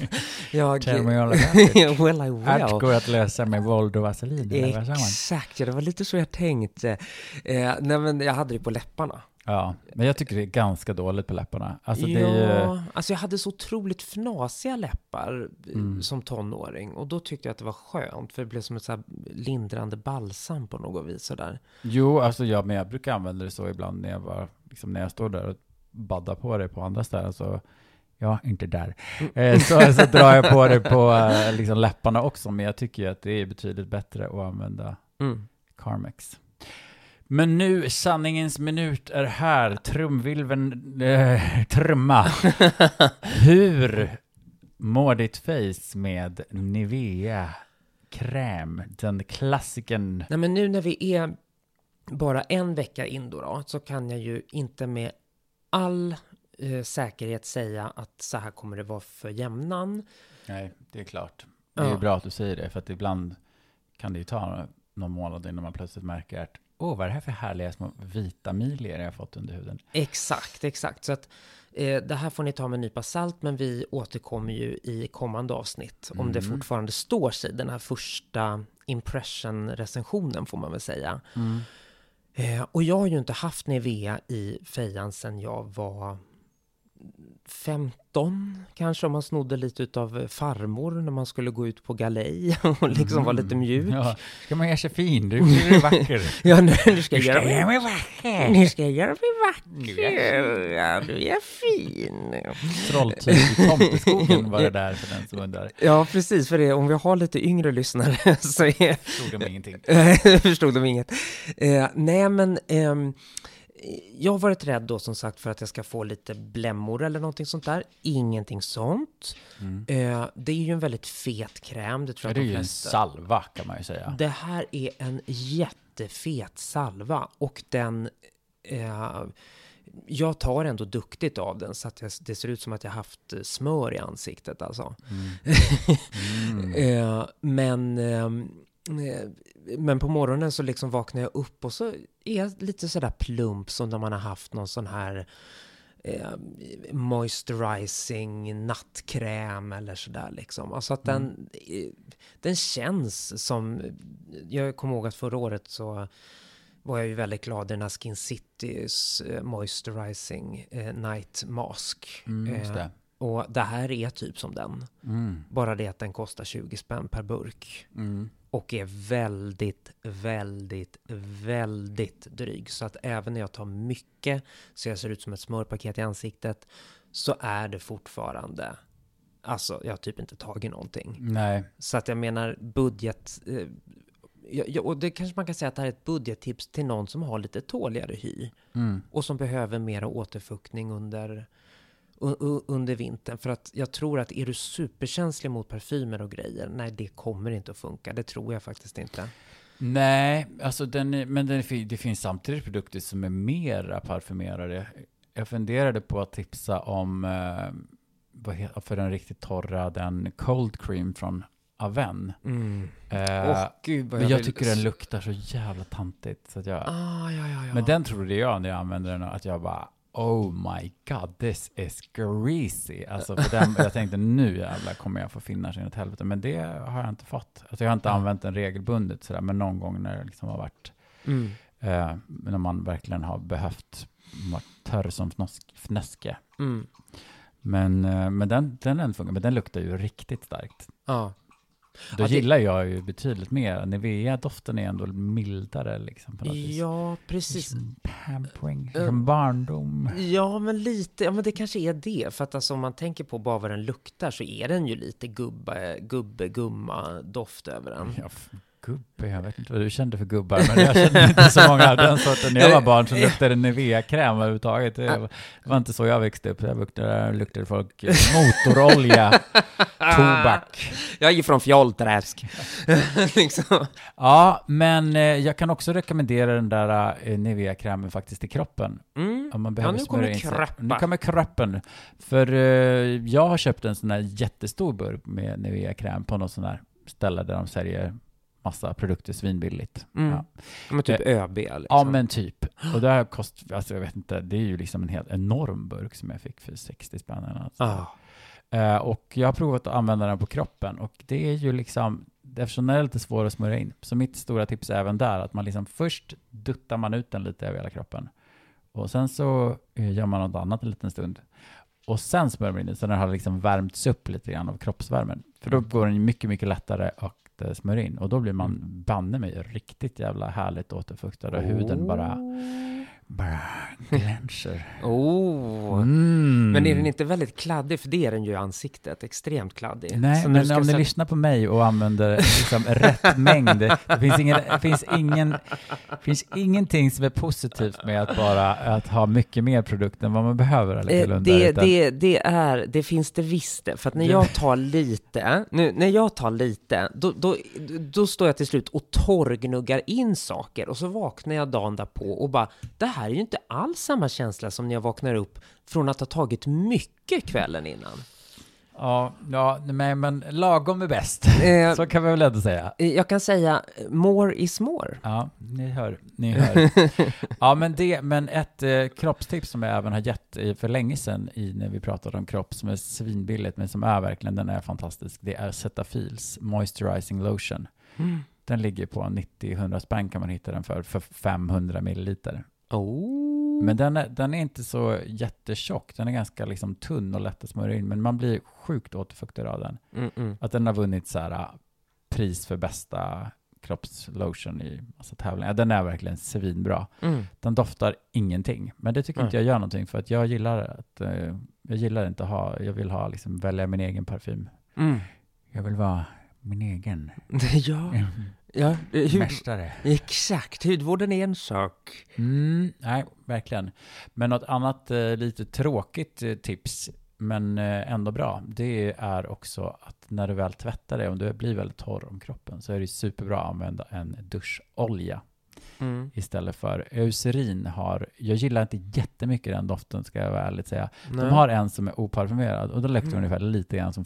S2: jag... Well, I will.
S1: Allt går att lösa med våld och vaselin.
S2: Exakt, ja, det var lite så jag tänkte. Eh, nej, men jag hade det på läpparna.
S1: Ja, men jag tycker det är ganska dåligt på läpparna. Alltså
S2: ja,
S1: ju...
S2: alltså jag hade så otroligt fnasiga läppar eh,
S1: Mm.
S2: som tonåring. Och då tyckte jag att det var skönt, för det blev som ett så lindrande balsam på något vis. Sådär.
S1: Jo, alltså ja, men jag brukar använda det så ibland när jag, var, liksom när jag står där och baddar på det på andra ställen. Så, ja, inte där. Eh, så, så drar jag på det på eh, liksom läpparna också. Men jag tycker ju att det är betydligt bättre att använda
S2: Mm.
S1: Carmex. Men nu, sanningens minut är här. Trumvilven eh, trumma. Hur mår ditt face med Nivea kräm? Den klassiken.
S2: Nej, men nu när vi är bara en vecka in då, då så kan jag ju inte med all eh, säkerhet säga att så här kommer det vara för jämnan.
S1: Nej, det är klart. Det är
S2: Ja.
S1: bra att du säger det, för att ibland kan det ju ta någon månad innan man plötsligt märker att åh, vad är det här för härliga små vita milier jag har fått under huden?
S2: Exakt, exakt. Så att eh, det här får ni ta med en nypa salt, men vi återkommer ju i kommande avsnitt. Om det
S1: Mm.
S2: fortfarande står sig, den här första impression-recensionen får man väl säga. Eh, och jag har ju inte haft Nivea i fejan sedan jag var 15 kanske om man snodde lite av farmor när man skulle gå ut på galej och liksom var lite mjuk.
S1: Mm. Ja, ska man göra sig fin? Du blir vacker.
S2: Ja, nu, nu ska jag göra mig
S1: göra mig vacker.
S2: nu ska jag göra mig vacker. Ja, du är fin.
S1: Trolltyg i tomteskogen var det där för den som undrar.
S2: Ja, precis. För det, om vi har lite yngre lyssnare så är,
S1: Förstod de ingenting.
S2: förstod de inget. Eh, nej, men ehm, jag har varit rädd då som sagt för att jag ska få lite blämmor eller någonting sånt där. Ingenting sånt.
S1: Mm.
S2: Eh, det är ju en väldigt fet kräm, det tror
S1: Ja,
S2: jag
S1: det är ju en salva kan man ju säga.
S2: Det här är en jättefet salva och den... Eh, jag tar ändå duktigt av den så att jag, det ser ut som att jag haft smör i ansiktet alltså.
S1: Mm.
S2: Eh, men, ehm, eh, men på morgonen så liksom vaknar jag upp och så är jag lite sådär plump som när man har haft någon sån här eh, moisturizing nattkräm eller sådär liksom. Alltså att den, eh, den känns som, jag kommer ihåg att förra året så var jag ju väldigt glad i den här Skin Citys eh, moisturizing eh, night mask.
S1: Mm,
S2: Eh,
S1: det.
S2: och det här är typ som den.
S1: Mm.
S2: Bara det att den kostar 20 spänn per burk.
S1: Mm.
S2: Och är väldigt, väldigt, väldigt dryg. Så att även när jag tar mycket så jag ser ut som ett smörpaket i ansiktet så är det fortfarande Alltså, jag har typ inte tagit någonting.
S1: Nej,
S2: Så att jag menar budget... Eh, och det kanske man kan säga att det här är ett budgettips till någon som har lite tåligare hy.
S1: mm.
S2: Och som behöver mera återfuktning under, under vintern. För att jag tror att är du superkänslig mot parfymer och grejer, nej det kommer inte att funka. Det tror jag faktiskt inte.
S1: Nej, alltså den, är- men den, fin- det finns samtidigt produkter som är mera parfymerade. Jag funderade på att tipsa om, eh, vad heter, för den riktigt torra, den Cold Cream från Aven. Eh,
S2: Åh gud vad
S1: men jag
S2: vill-
S1: tycker den luktar så jävla tantigt. Så att jag,
S2: Ah, ja, ja, ja.
S1: Men den trodde jag när jag använde den att jag bara Oh my god, this is greasy. Alltså för den, jag tänkte nu jävlar kommer jag få finna sig åt helvete. Men det har jag inte fått. Alltså jag har inte
S2: Ja.
S1: använt den regelbundet sådär, men någon gång när det liksom har varit,
S2: Mm.
S1: eh, när man verkligen har behövt vara törr som fnosk, fnöske.
S2: Mm.
S1: Men, eh, men den, den, den funkar, men den luktar ju riktigt starkt.
S2: Ja.
S1: Då
S2: Ja, det-
S1: gillar jag ju betydligt mer. Nivea-doften är ändå mildare liksom på något vis.
S2: ja, precis.
S1: Som pampering,
S2: Eh,
S1: som barndom.
S2: Ja, men lite. Ja, men det kanske är det. För att alltså, om man tänker på bara vad den luktar så är den ju lite gubbe, gubbe gumma doft över den.
S1: Ja, gubbe, jag vet inte vad du kände för gubbar, men jag kände inte så många av den sorten när jag var barn som luktade Nivea-kräm överhuvudtaget. Det var, det var inte så jag växte upp. Jag luktade, luktade folk motorolja, tobak.
S2: Jag är ju från Fjollträsk. liksom.
S1: Ja, men eh, jag kan också rekommendera den där eh, Nivea-krämen faktiskt till kroppen.
S2: Mm.
S1: Om man
S2: Ja,
S1: behöver
S2: nu
S1: smörja
S2: kommer kröppa.
S1: Nu kommer kroppen. För eh, jag har köpt en sån här jättestor burk med Nivea-kräm på något sån här ställe där de säljer massa produkter svinbilligt.
S2: Mm.
S1: Ja.
S2: Men typ ÖB liksom.
S1: Ja, men typ. Och det här kost, alltså jag vet inte, det är ju liksom en helt enorm burk som jag fick för 60 spänn något.
S2: Ah.
S1: Eh, och jag har provat att använda den på kroppen och det är ju liksom, eftersom den är lite svår att smörja in, så mitt stora tips är även där att man liksom först duttar man ut den lite över hela kroppen och sen så eh, gör man något annat en liten stund och sen smörjer man in den så den har liksom värmts upp lite grann av kroppsvärmen. För då går den mycket, mycket lättare att eh, smörja in. Och då blir man banne mig riktigt jävla härligt återfuktad och huden bara glänser.
S2: Oh.
S1: Mm.
S2: Men är den inte väldigt kladdig? För det är den ju i ansiktet. Extremt kladdig.
S1: Nej, men om ni lyssnar på mig och använder liksom rätt mängd, det finns, ingen, det finns, ingen, finns ingenting som är positivt med att bara att ha mycket mer produkt än vad man behöver. Eller
S2: Eh, det,
S1: utan-
S2: det, det är, det finns det visst. För att när jag tar lite, nu, när jag tar lite, då, då, då står jag till slut och torrgnuggar in saker och så vaknar jag dagen därpå och bara, det här är ju inte alls samma känsla som när jag vaknar upp från att ha tagit mycket kvällen innan.
S1: Ja, ja nej, men lagom är bäst.
S2: Eh,
S1: Så kan vi väl ändå säga.
S2: jag kan säga, more is more.
S1: Ja, ni hör. Ni hör. Ja, men, det, men ett eh, kroppstips som jag även har gett i, för länge sedan i, när vi pratade om kropp som är svinbilligt men som är verkligen, den är fantastisk. Det är Cetaphils Moisturizing Lotion. Den ligger på 90-100 spänn kan man hitta den för, för 500 milliliter.
S2: Oh.
S1: Men den är, den är inte så jättetjock. Den är ganska liksom tunn och lätt att smörja in. Men man blir sjukt återfuktad av den.
S2: Mm, mm.
S1: Att den har vunnit så här, äh, pris för bästa kroppslotion i massa tävlingar. Den är verkligen svinbra.
S2: Mm.
S1: Den doftar ingenting. Men det tycker
S2: Nej.
S1: inte jag gör någonting. För att jag gillar att, eh, jag gillar inte att ha, jag vill ha, liksom välja min egen parfym.
S2: Mm.
S1: Jag vill vara min egen
S2: Ja, ja hud,
S1: mästare.
S2: exakt. Hudvården är en sak.
S1: Mm, nej, verkligen. Men något annat eh, lite tråkigt eh, tips, men eh, ändå bra, det är också att när du väl tvättar dig, om du blir väldigt torr om kroppen, så är det superbra att använda en duscholja
S2: Mm.
S1: istället för Eucerin har, jag gillar inte jättemycket den doften ska jag vara ärligt säga.
S2: Nej.
S1: De har en som är oparfumerad och då luktar
S2: Mm.
S1: ungefär lite grann som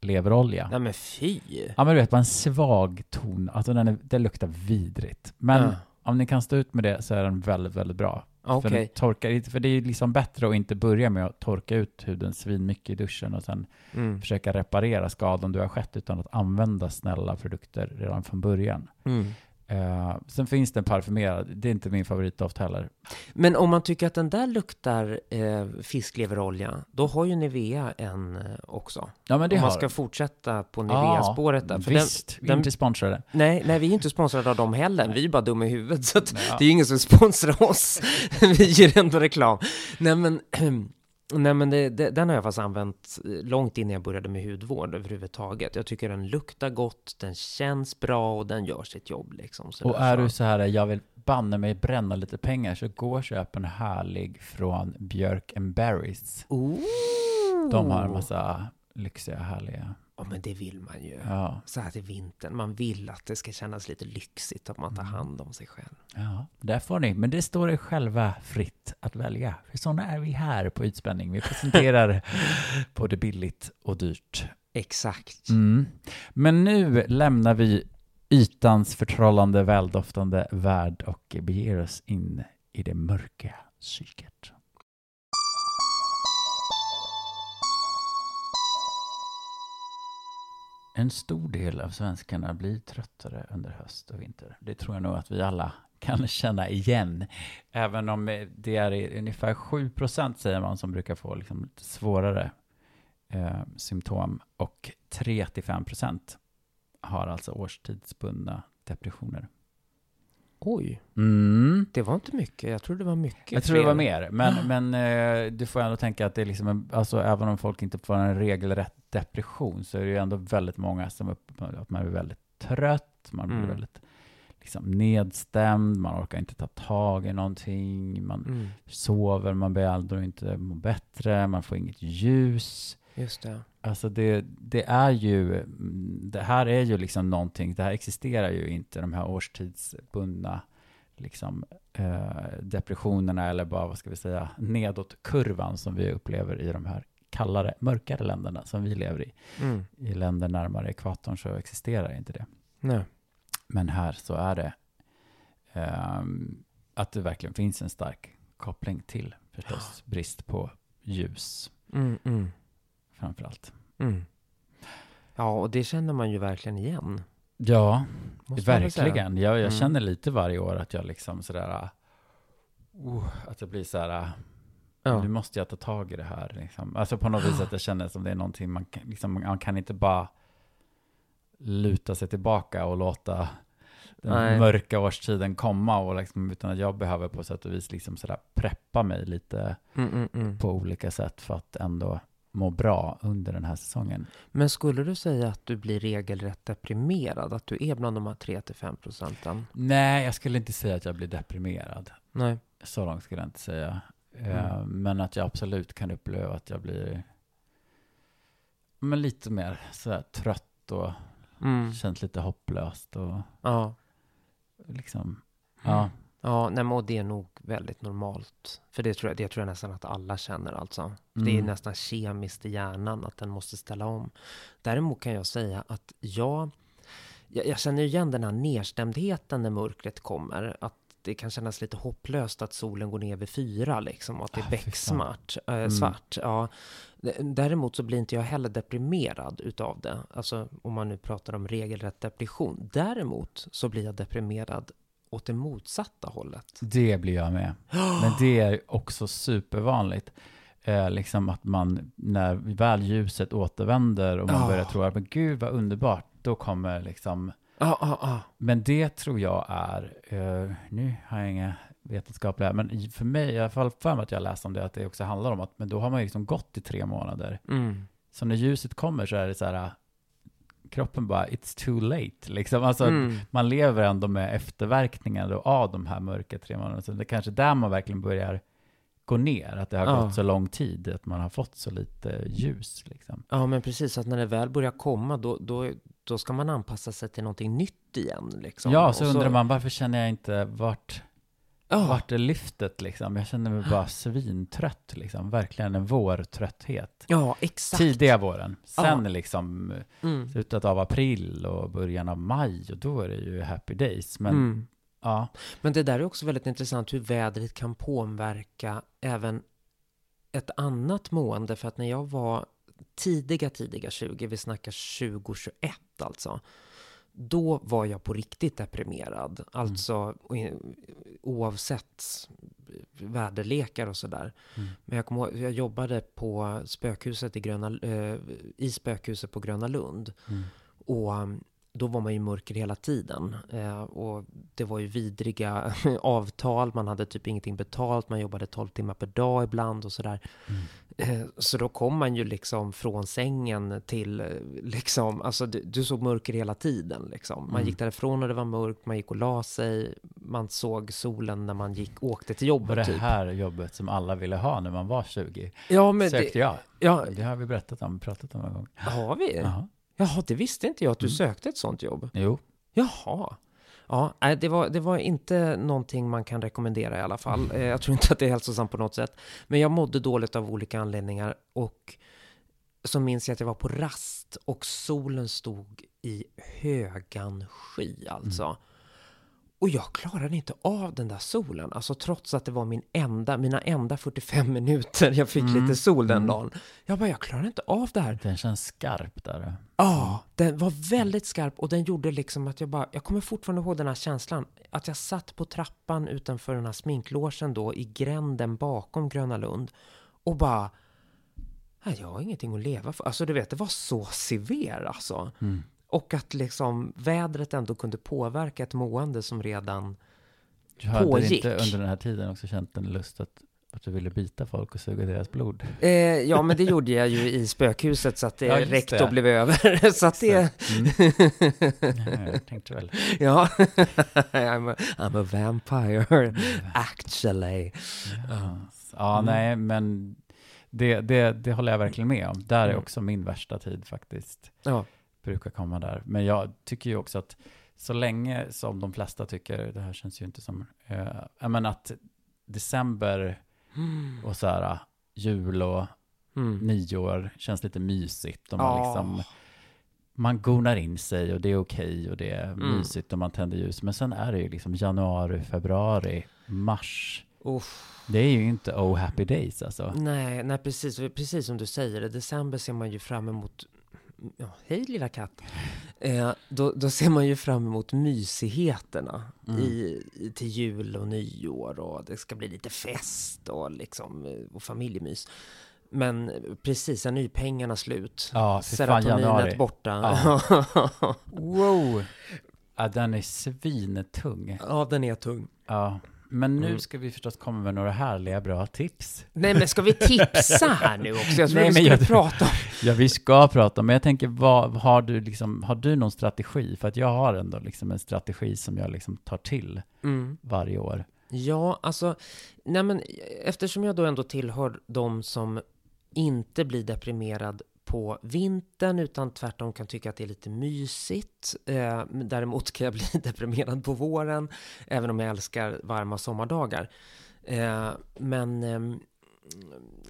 S1: fiskleverolja.
S2: Nej men fy.
S1: Ja men du vet, bara en svag ton, alltså den är, det luktar vidrigt. Men
S2: Ja.
S1: om ni kan stå ut med det så är den väldigt, väldigt bra.
S2: Okej.
S1: För, den torkar, för det är liksom bättre att inte börja med att torka ut huden svinmycket i duschen och sen
S2: Mm.
S1: försöka reparera skadan du har skett utan att använda snälla produkter redan från början.
S2: Mm.
S1: Eh, sen finns det en parfymerad, det är inte min favoritdoft heller.
S2: Men om man tycker att den där luktar eh, fiskleverolja, då har ju Nivea en eh, också.
S1: Ja men det
S2: om man
S1: har
S2: ska fortsätta på Nivea-spåret där. För den,
S1: visst, vi är
S2: den-
S1: inte sponsrade.
S2: nej, nej, vi är inte sponsrade av dem heller. Vi är bara dumma i huvudet. Så att
S1: Ja.
S2: det är ju ingen som sponsrar oss. vi ger ändå reklam. Nej, men, nej, men det, det, den har jag faktiskt använt eh, långt innan jag började med hudvård överhuvudtaget. Jag tycker den luktar gott, den känns bra och den gör sitt jobb. Liksom,
S1: Och är
S2: så.
S1: du så här, jag vill banne mig bränna lite pengar, så gå och köp en härlig från Björk and Berries. De har en massa lyxiga, härliga.
S2: Ja, men det vill man ju.
S1: Ja,
S2: Så här till vintern. Man vill att det ska kännas lite lyxigt, att man tar
S1: Mm.
S2: hand om sig själv.
S1: ja, där får ni. Men det står er själva fritt att välja. För sådana är vi här på Ytspänning. Vi presenterar både billigt och dyrt.
S2: Exakt.
S1: Mm. Men nu lämnar vi ytans förtrollande, väldoftande värld och beger oss in i det mörka psyket. En stor del av svenskarna blir tröttare under höst och vinter. Det tror jag nog att vi alla kan känna igen. Även om eh, det är ungefär 7 procent säger man som brukar få liksom lite svårare eh, symptom och 3-5 procent har alltså årstidsbundna depressioner.
S2: Oj,
S1: Mm.
S2: det var inte mycket. Jag trodde det var mycket.
S1: Jag tror det var mer, men, men eh, du får ändå tänka att det är liksom, en, alltså även om folk inte får en regelrätt depression så är det ju ändå väldigt många som upp, att man är väldigt trött, man blir
S2: Mm.
S1: väldigt liksom nedstämd, man orkar inte ta tag i någonting, man
S2: Mm,
S1: sover, man blir aldrig inte må bättre, man får inget ljus.
S2: Just det.
S1: Alltså det, det är ju, det här är ju liksom någonting, det här existerar ju inte, de här årstidsbundna liksom, eh, depressionerna eller bara, vad ska vi säga, nedåtkurvan som vi upplever i de här kallare, mörkare länderna som vi lever i.
S2: Mm.
S1: I länder närmare ekvatorn så existerar inte det.
S2: Nej.
S1: Men här så är det ehm, att det verkligen finns en stark koppling till förstås brist på ljus
S2: Mm, mm,
S1: framför allt.
S2: mm. Ja, och det känner man ju verkligen igen.
S1: Ja,
S2: måste
S1: verkligen. Jag, jag
S2: Mm.
S1: känner lite varje år att jag liksom sådär, uh, att jag blir sådär, uh,
S2: Ja.
S1: nu måste jag ta tag i det här. Liksom. Alltså på något vis att jag känner som det är någonting man kan, liksom, man kan inte bara luta sig tillbaka och låta den
S2: Nej.
S1: mörka årstiden komma och liksom, utan att jag behöver på sätt och vis liksom sådär preppa mig lite
S2: Mm, mm, mm.
S1: på olika sätt för att ändå må bra under den här säsongen.
S2: Men skulle du säga att du blir regelrätt deprimerad? Att du är bland de här 3-5 procenten?
S1: Nej, jag skulle inte säga att jag blir deprimerad.
S2: Nej.
S1: Så långt skulle jag inte säga. Eh,
S2: Mm.
S1: Men att jag absolut kan uppleva att jag blir men lite mer sådär trött och
S2: Mm.
S1: känns lite hopplöst och
S2: Ja.
S1: liksom, ja.
S2: Ja, nej, och det är nog väldigt normalt. För det tror jag, det tror jag nästan att alla känner alltså. Det är
S1: Mm.
S2: nästan kemiskt i hjärnan att den måste ställa om. Däremot kan jag säga att jag, jag, jag känner igen den här nedstämdheten när mörkret kommer. Att det kan kännas lite hopplöst att solen går ner vid fyra liksom och att det är becksvart. Äh,
S1: Mm.
S2: svart, ja. Däremot så blir inte jag heller deprimerad utav det. Alltså om man nu pratar om regelrätt depression. Däremot så blir jag deprimerad åt det motsatta hållet.
S1: Det blir jag med. Men det är också supervanligt. Eh, liksom att man, när väl ljuset återvänder och man
S2: Ja.
S1: börjar tro att men gud vad underbart, då kommer liksom
S2: ja, ja.
S1: Men det tror jag är, eh, nu har jag inga vetenskapliga, men för mig, i alla fall för mig att jag läst om det, att det också handlar om att, men då har man ju liksom gått i tre månader.
S2: Mm.
S1: Så när ljuset kommer så är det så här, kroppen bara, it's too late, liksom. Alltså,
S2: Mm.
S1: man lever ändå med efterverkningar av de här mörka tre månaderna. Så det är kanske där man verkligen börjar gå ner, att det har
S2: Ja.
S1: gått så lång tid, att man har fått så lite ljus, liksom.
S2: Ja, men precis. Att när det väl börjar komma, då, då, då ska man anpassa sig till någonting nytt igen. Liksom.
S1: Ja,
S2: Och
S1: så undrar man, varför känner jag inte vart,
S2: Ja,
S1: vart är lyftet, liksom? Jag känner mig bara svintrött, liksom. Verkligen en vårtrötthet.
S2: ja exakt.
S1: Tidiga våren. Sen
S2: Ja.
S1: liksom
S2: Mm.
S1: slutet av april och början av maj, och då är det ju happy days. Men
S2: Mm.
S1: ja,
S2: Men det där är också väldigt intressant hur vädret kan påverka även ett annat mående. För att när jag var tidiga, tidiga 20, vi snackar 2021 alltså. Då var jag på riktigt deprimerad. Alltså o- oavsett väderlekar och sådär.
S1: Mm.
S2: Men jag kommer ihåg, jag jobbade på spökhuset i Gröna, eh, i spökhuset på Gröna Lund.
S1: Mm.
S2: Och um, då var man ju mörker hela tiden. Eh, och det var ju vidriga avtal, man hade typ ingenting betalt, man jobbade 12 timmar per dag ibland och sådär.
S1: Mm.
S2: Eh, så då kom man ju liksom från sängen till, eh, liksom, alltså du, du såg mörker hela tiden liksom. Man
S1: Mm.
S2: gick därifrån när det var mörkt, man gick och la sig, man såg solen när man gick, åkte till
S1: var
S2: jobbet
S1: det
S2: typ.
S1: här jobbet som alla ville ha när man var 20?
S2: Ja, men
S1: Sökte
S2: det,
S1: jag.
S2: ja,
S1: Det har vi berättat om, pratat om en gång.
S2: har vi?
S1: Jaha.
S2: Jaha, det visste inte jag att du
S1: Mm.
S2: sökte ett sånt jobb.
S1: Jo,
S2: Jaha. Ja, det var, det var inte någonting man kan rekommendera i alla fall. Eh, Jag tror inte att det är hälsosamt på något sätt. Men jag mådde dåligt av olika anledningar och så minns jag att jag var på rast och solen stod i högan sky alltså. Och jag klarade inte av den där solen, alltså trots att det var min enda, mina enda 45 minuter jag fick
S1: Mm.
S2: lite sol den
S1: Mm.
S2: dagen. Jag bara, jag klarar inte av det här.
S1: den känns skarp där.
S2: Ja, den var väldigt skarp och den gjorde liksom att jag bara, jag kommer fortfarande ihåg den här känslan. Att jag satt på trappan utanför den här sminklåsen då i gränden bakom Gröna Lund och bara, "Nej, jag har ingenting att leva för. Alltså du vet, det var så sever alltså.
S1: Mm.
S2: Och att liksom vädret ändå kunde påverka ett mående som redan,
S1: Du hade
S2: Pågick.
S1: inte under den här tiden också känt en lust att, att du ville bita folk och suga deras blod?
S2: eh, ja men det gjorde jag ju i spökhuset så att det
S1: Ja,
S2: räckte
S1: det.
S2: och blev över. så att det,
S1: Mm. Ja, jag tänkte väl.
S2: ja, I'm a, I'm a vampire actually.
S1: Ja, ja
S2: Mm.
S1: nej, men det, det, det håller jag verkligen med om. Där är
S2: Mm.
S1: också min värsta tid faktiskt.
S2: Ja.
S1: Brukar komma där. Men jag tycker ju också att så länge som de flesta tycker, det här känns ju inte som, eh, menar att december och så här jul och
S2: Mm.
S1: nyår känns lite mysigt. Och man,
S2: Ja.
S1: liksom, man gonar in sig och det är okej och det är
S2: Mm.
S1: mysigt och man tänder ljus. Men sen är det ju liksom januari, februari, mars.
S2: Uff.
S1: Det är ju inte oh happy days alltså.
S2: Nej, nej precis, precis som du säger. I december ser man ju fram emot Ja, hej lilla katt. Eh, då, då ser man ju fram emot mysigheterna
S1: Mm.
S2: i, i, till jul och nyår och det ska bli lite fest och liksom eh, och familjemys. Men precis, sen är ju pengarna slut.
S1: Ja.
S2: Serotoninet borta.
S1: Wow! Ja, den är svintung.
S2: ja, den är tung.
S1: Ja, men nu
S2: Mm.
S1: ska vi förstås komma med några härliga bra tips.
S2: Nej, men ska vi tipsa här nu också? Jag tror
S1: Nej,
S2: vi
S1: men
S2: skulle
S1: jag-
S2: prata om...
S1: Ja, vi ska prata, men jag tänker, vad, har, du liksom, har du någon strategi? För att jag har ändå liksom en strategi som jag liksom tar till
S2: Mm.
S1: varje år.
S2: Ja, alltså, nej men eftersom jag då ändå tillhör de som inte blir deprimerad på vintern utan tvärtom kan tycka att det är lite mysigt. Eh, däremot kan jag bli deprimerad på våren, även om jag älskar varma sommardagar. Eh, men ehm,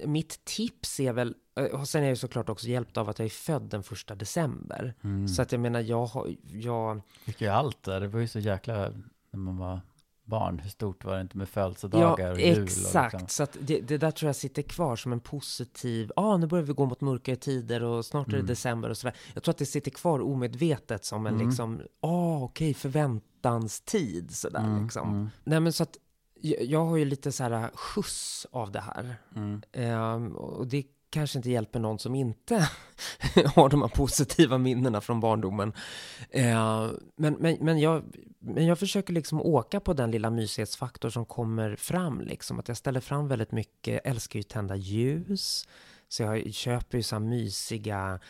S2: mitt tips är väl, eh, och sen är jag ju såklart också hjälpt av att jag är född den första december.
S1: Mm.
S2: Så att jag menar, jag har, jag,
S1: fick ju allt där. Det var ju så jäkla, när man var barn, hur stort var det inte med födelsedagar
S2: Ja,
S1: och jul?
S2: exakt.
S1: Och liksom.
S2: Så det, det där tror jag sitter kvar som en positiv, ja ah, nu börjar vi gå mot mörkare tider och snart är det
S1: Mm.
S2: december och sådär. Jag tror att det sitter kvar omedvetet som en
S1: Mm.
S2: liksom, ah okej, förväntanstid sådär
S1: Mm,
S2: liksom.
S1: mm,
S2: Nej men så att jag, jag har ju lite så här skjuts av det här.
S1: mm.
S2: Ehm, och det kanske inte hjälper någon som inte har de här positiva minnena från barndomen. Eh, men, men, men, jag, men jag försöker liksom åka på den lilla mysighetsfaktor som kommer fram. Liksom. Att jag ställer fram väldigt mycket, jag älskar ju tända ljus. Så jag köper ju så här mysiga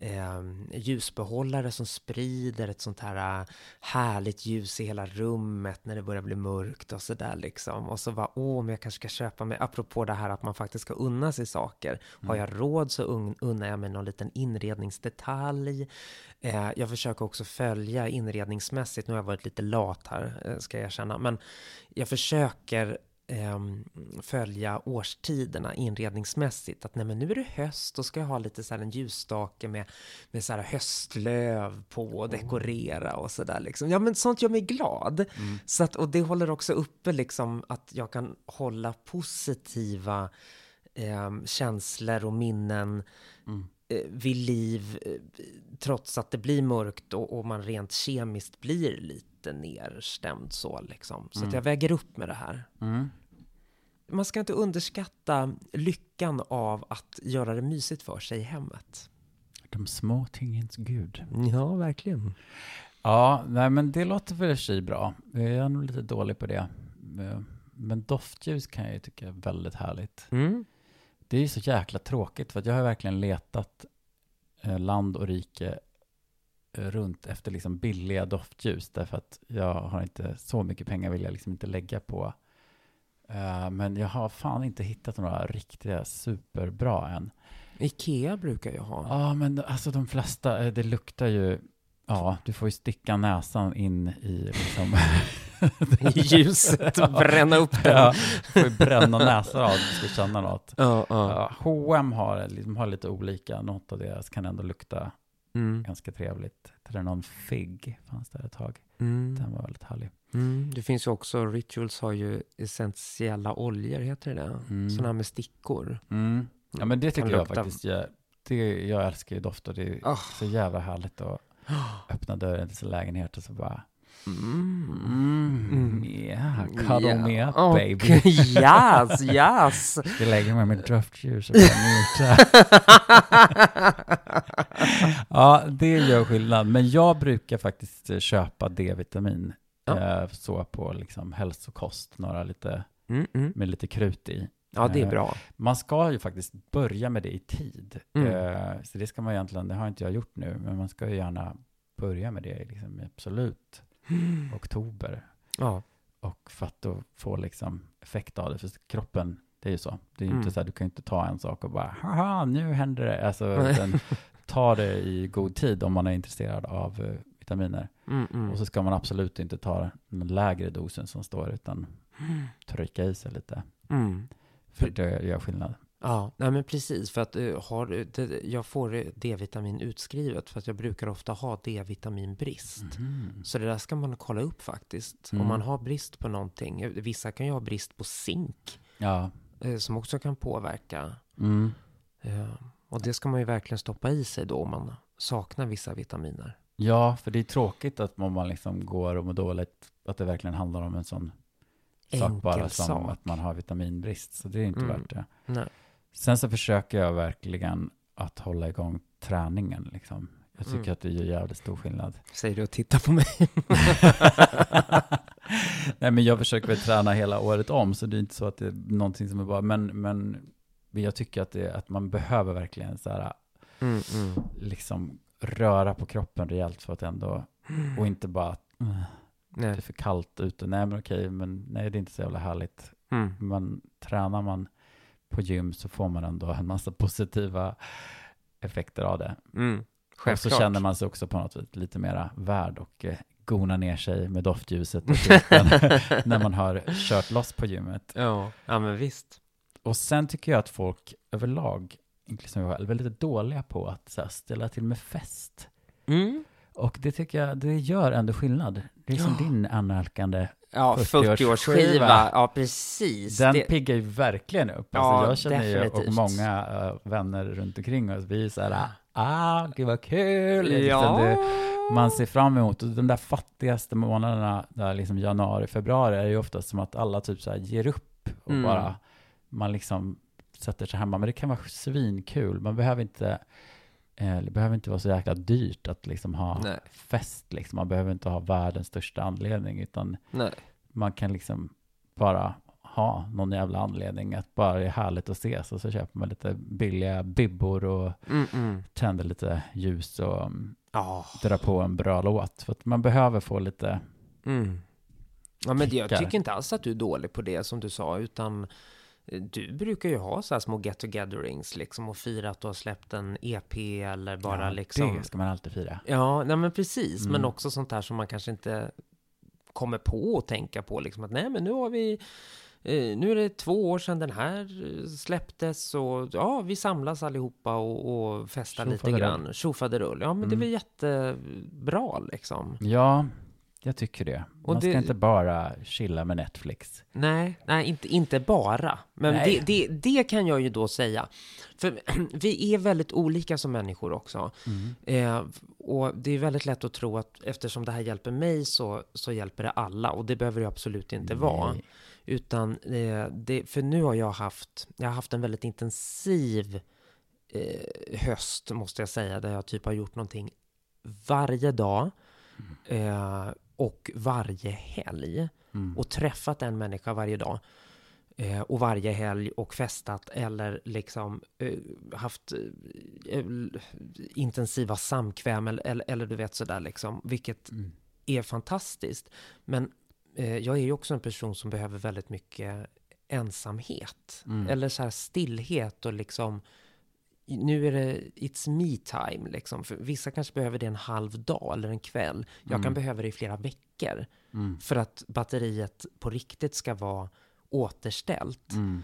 S2: eh, ljusbehållare som sprider ett sånt här äh, härligt ljus i hela rummet när det börjar bli mörkt och sådär liksom. Och så bara, åh, men jag kanske ska köpa mig, apropå det här att man faktiskt ska unna sig saker. Har jag råd så un, unnar jag mig någon liten inredningsdetalj. Eh, jag försöker också följa inredningsmässigt, nu har jag varit lite lat här, eh, ska jag erkänna, men jag försöker ehm, följa årstiderna inredningsmässigt. Att nej, men nu är det höst, då ska jag ha lite så här en ljusstake med, med så här höstlöv på och dekorera och så där liksom. Ja, men sånt gör mig glad.
S1: Mm.
S2: Så att, och det håller också uppe liksom att jag kan hålla positiva ehm, känslor och minnen
S1: Mm.
S2: eh, vid liv eh, trots att det blir mörkt och, och man rent kemiskt blir lite nerstämd så liksom. Så att
S1: Mm.
S2: jag väger upp med det här.
S1: Mm.
S2: Man ska inte underskatta lyckan av att göra det mysigt för sig i hemmet.
S1: De små tingens gud.
S2: Ja, verkligen.
S1: Ja, nej men det låter för sig bra. Jag är nog lite dålig på det. Eh, Men doftljus kan jag ju tycka är väldigt härligt.
S2: Mm.
S1: Det är ju så jäkla tråkigt för att jag har verkligen letat eh, land och rike eh, runt efter liksom billiga doftljus därför att jag har inte så mycket pengar vill jag liksom inte lägga på. Eh, Men jag har fan inte hittat några riktiga superbra än.
S2: Ikea brukar jag ha.
S1: Ja, men alltså de flesta, eh, det luktar ju, ja, du får ju sticka näsan in i liksom...
S2: I ljuset och bränna upp den.
S1: Ja, får ju bränna näsan av om du ska känna något.
S2: Ja, ja.
S1: H&M har, liksom, har lite olika, något av deras kan ändå lukta
S2: Mm.
S1: ganska trevligt. Det är någon figg, fanns där ett tag.
S2: Mm.
S1: Den var väldigt härlig.
S2: Mm. Det finns ju också, Rituals har ju essentiella oljor, heter det?
S1: Mm.
S2: Sådana här med stickor.
S1: Mm. Ja, men det tycker jag faktiskt, jag, det, jag älskar ju dofter. Det är
S2: Ah.
S1: så jävla härligt att öppna dörren till sin lägenhet och så bara
S2: Mm.
S1: Mm, yeah, cuddle
S2: Ja.
S1: me up
S2: Och-
S1: baby.
S2: yes, yes!
S1: Jag lägger mig med doftljus och njuter. ja, det gör skillnad. Men jag brukar faktiskt eh, köpa D-vitamin.
S2: Ja.
S1: Eh, så på liksom hälsokost, några lite,
S2: Mm, mm.
S1: med lite krut i.
S2: Ja, det är
S1: Eh,
S2: bra.
S1: Man ska ju faktiskt börja med det i tid.
S2: Mm.
S1: Eh, så det ska man egentligen, det har inte jag gjort nu, men man ska ju gärna börja med det liksom, i absolut oktober.
S2: Ja.
S1: Och för att då få liksom effekt av det, för kroppen, det är ju så. Det är ju
S2: Mm.
S1: inte så här, du kan ju inte ta en sak och bara, haha, nu händer det. Alltså, utan ta det i god tid om man är intresserad av vitaminer.
S2: Mm, mm.
S1: Och så ska man absolut inte ta den lägre dosen som står, utan trycka i sig lite.
S2: Mm.
S1: För det gör skillnad.
S2: Ja, nej men precis. För att uh, har, det, jag får D-vitamin utskrivet för att jag brukar ofta ha D-vitaminbrist.
S1: Mhm.
S2: Så det där ska man kolla upp faktiskt.
S1: Mm.
S2: Om man har brist på någonting. Vissa kan ju ha brist på zink
S1: Ja.
S2: eh, som också kan påverka.
S1: Mm.
S2: Eh, och det ska man ju verkligen stoppa i sig då om man saknar vissa vitaminer.
S1: Ja, för det är tråkigt att man liksom går och mår dåligt, att det verkligen handlar om en sån sak
S2: Enkel
S1: bara som
S2: sak.
S1: att man har vitaminbrist. Så det är inte
S2: Mm.
S1: värt det.
S2: Nej.
S1: Sen så försöker jag verkligen att hålla igång träningen. Liksom. Jag tycker
S2: Mm.
S1: att det gör jävligt stor skillnad.
S2: Säger du och tittar på mig.
S1: Nej, men jag försöker väl träna hela året om, så det är inte så att det är någonting som är bara, men, men jag tycker att, det, att man behöver verkligen så här,
S2: Mm, mm.
S1: liksom röra på kroppen rejält för att ändå, och inte bara, "Ugh, det är för kallt ute, nej men okej, men nej det är inte så jävla härligt.
S2: Mm.
S1: Men tränar man på gym så får man ändå en massa positiva effekter av det.
S2: Mm.
S1: Och så känner man sig också på något sätt lite mera värd och eh, gona ner sig med doftljuset och när man har kört loss på gymmet.
S2: Ja, ja men visst.
S1: Och sen tycker jag att folk överlag, inklusive jag själv, är lite dåliga på att här, ställa till med fest.
S2: Mm.
S1: Och det tycker jag, det gör ändå skillnad. Det är som
S2: Ja.
S1: din annalkande
S2: Ja,
S1: 40-årsskiva.
S2: 40-årsskiva. Ja, precis.
S1: Den
S2: Det-
S1: piggar ju verkligen upp.
S2: Ja,
S1: Alltså jag känner ju, och
S2: definitivt.
S1: många eh, vänner runt omkring oss, vi är så här, ah, gud vad kul! Liksom
S2: Ja.
S1: det, man ser fram emot, och de där fattigaste månaderna, där liksom januari, februari, är ju oftast som att alla typ så här ger upp och
S2: Mm.
S1: bara, man liksom sätter sig hemma. Men det kan vara svinkul, man behöver inte, eh, det behöver inte vara så jäkla dyrt att liksom ha
S2: Nej.
S1: fest, liksom. man behöver inte ha världens största anledning, utan
S2: Nej.
S1: man kan liksom bara ha någon jävla anledning att bara det är härligt att ses och så köper man lite billiga bibbor och
S2: Mm, mm.
S1: tänder lite ljus och
S2: Ja.
S1: drar på en bra låt. För att man behöver få lite,
S2: Mm. Ja, men jag tycker inte alls att du är dålig på det som du sa, utan du brukar ju ha så här små get-togetherings liksom och fira att du har släppt en EP eller bara
S1: ja,
S2: liksom.
S1: det ska man alltid fira.
S2: Ja, nej men precis, men
S1: Mm.
S2: också sånt här som man kanske inte kommer på att tänka på liksom att nej, men nu har vi eh, nu är det två år sedan den här eh, släpptes och ja, vi samlas allihopa och, och festar lite grann. Tjofaderull. Ja, men det
S1: Mm.
S2: väl jättebra liksom.
S1: Ja, jag tycker det.
S2: Och
S1: Man ska
S2: det-
S1: inte bara chilla med Netflix.
S2: Nej, nej inte, inte bara. Men det, det, det kan jag ju då säga. För vi är väldigt olika som människor också.
S1: Mm.
S2: Eh, och det är väldigt lätt att tro att eftersom det här hjälper mig så, så hjälper det alla. Och det behöver det absolut inte vara.
S1: Nej.
S2: Utan eh, det, för nu har jag haft, jag har haft en väldigt intensiv eh, höst måste jag säga. Där jag typ har gjort någonting varje dag. Eh, och varje helg
S1: Mm.
S2: och träffat en människa varje dag eh, och varje helg och festat eller liksom eh, haft eh, eh, intensiva samkväm eller, eller, eller du vet sådär liksom, vilket
S1: Mm.
S2: är fantastiskt. Men eh, jag är ju också en person som behöver väldigt mycket ensamhet
S1: Mm.
S2: eller så här stillhet och liksom nu är det it's me time liksom. För vissa kanske behöver det en halv dag eller en kväll. Jag kan
S1: Mm.
S2: behöva det i flera veckor
S1: Mm.
S2: för att batteriet på riktigt ska vara återställt.
S1: Mm.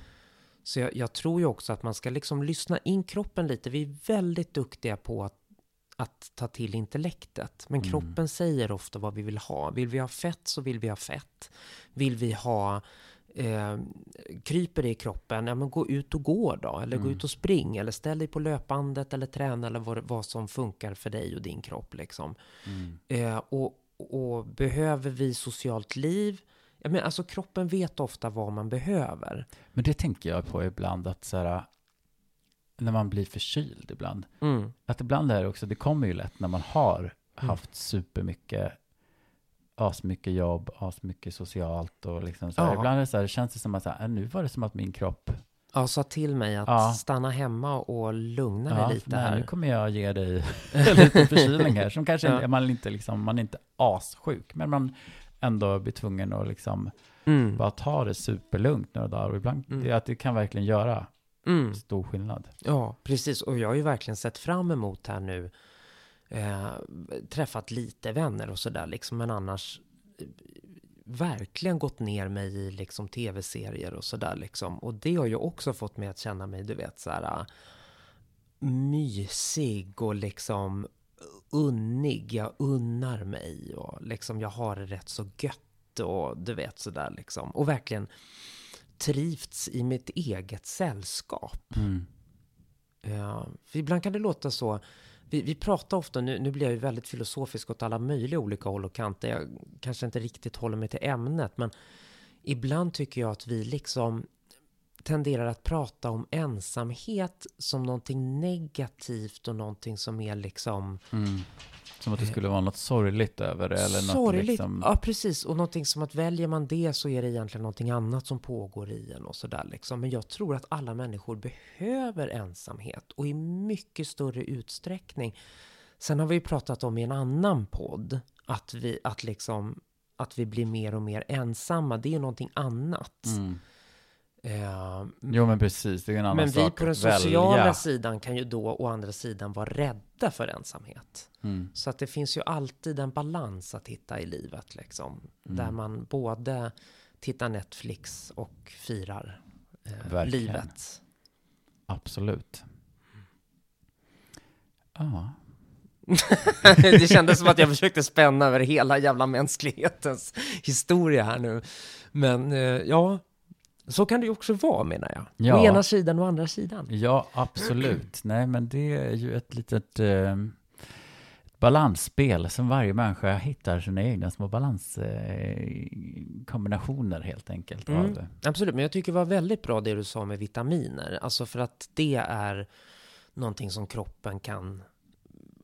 S2: Så jag, jag tror ju också att man ska liksom lyssna in kroppen lite. Vi är väldigt duktiga på att, att ta till intellektet. Men
S1: Mm.
S2: kroppen säger ofta vad vi vill ha. Vill vi ha fett så vill vi ha fett. Vill vi ha eh, kryper det i kroppen, ja men gå ut och gå då. Eller gå
S1: Mm.
S2: ut och spring. Eller ställ dig på löpbandet eller träna eller vad, vad som funkar för dig och din kropp liksom.
S1: Mm.
S2: Eh, och, och behöver vi socialt liv? Ja, men alltså kroppen vet ofta vad man behöver.
S1: Men det tänker jag på ibland att så här, när man blir förkyld ibland,
S2: Mm.
S1: att ibland är det också, det kommer ju lätt när man har
S2: Mm.
S1: haft supermycket, asmycket jobb, asmycket socialt och liksom så här.
S2: Ja.
S1: Ibland är det så här, känns det som att så här, äh, nu var det som att min kropp,
S2: Ja, sa till mig att
S1: Ja.
S2: stanna hemma och lugna
S1: ja,
S2: dig lite
S1: nej, nu
S2: här.
S1: kommer jag ge dig en liten förkylning här, som kanske
S2: Ja.
S1: man inte liksom, man är inte assjuk, men man ändå blir tvungen att liksom
S2: Mm.
S1: bara ta det superlugnt några dagar och ibland,
S2: Mm.
S1: det, att det kan verkligen göra
S2: Mm.
S1: stor skillnad.
S2: Ja, precis. Och jag har ju verkligen sett fram emot här nu. Eh, träffat lite vänner och sådär liksom. Men annars eh, verkligen gått ner mig i liksom tv-serier och sådär liksom. Och det har ju också fått mig att känna mig, du vet, så här mysig och liksom unnig. Jag unnar mig och liksom jag har det rätt så gött och du vet sådär liksom. Och verkligen trivts i mitt eget sällskap.
S1: Mm.
S2: Ja, ibland kan det låta så. Vi, vi pratar ofta, nu, nu blir jag ju väldigt filosofisk åt alla möjliga olika håll och kanter. Jag kanske inte riktigt håller mig till ämnet, men ibland tycker jag att vi liksom tenderar att prata om ensamhet som någonting negativt och någonting som är liksom
S1: Mm. Som att det skulle vara något sorgligt över det, eller något
S2: sorgligt.
S1: liksom...
S2: Ja, precis. Och någonting som att väljer man det så är det egentligen någonting annat som pågår i en och sådär liksom. Men jag tror att alla människor behöver ensamhet och i mycket större utsträckning. Sen har vi ju pratat om i en annan podd att vi, att liksom, att vi blir mer och mer ensamma. Det är ju någonting annat.
S1: Mm.
S2: Eh,
S1: Jo men precis, det är en annan
S2: men vi
S1: sak
S2: på den sociala
S1: välja.
S2: sidan kan ju då å andra sidan vara rädda för ensamhet.
S1: Mm.
S2: Så att det finns ju alltid en balans att hitta i livet liksom.
S1: Mm.
S2: Där man både tittar Netflix och firar eh, livet.
S1: Absolut. Ja,
S2: det kändes som att jag försökte spänna över hela jävla mänsklighetens historia här nu. Men eh, ja, så kan det ju också vara menar jag.
S1: Ja.
S2: Å ena sidan och andra sidan.
S1: Ja, absolut. Nej, men det är ju ett litet eh, balansspel som varje människa hittar sina egna små balanskombinationer helt enkelt.
S2: Mm. Absolut, men jag tycker det var väldigt bra det du sa med vitaminer. Alltså för att det är någonting som kroppen kan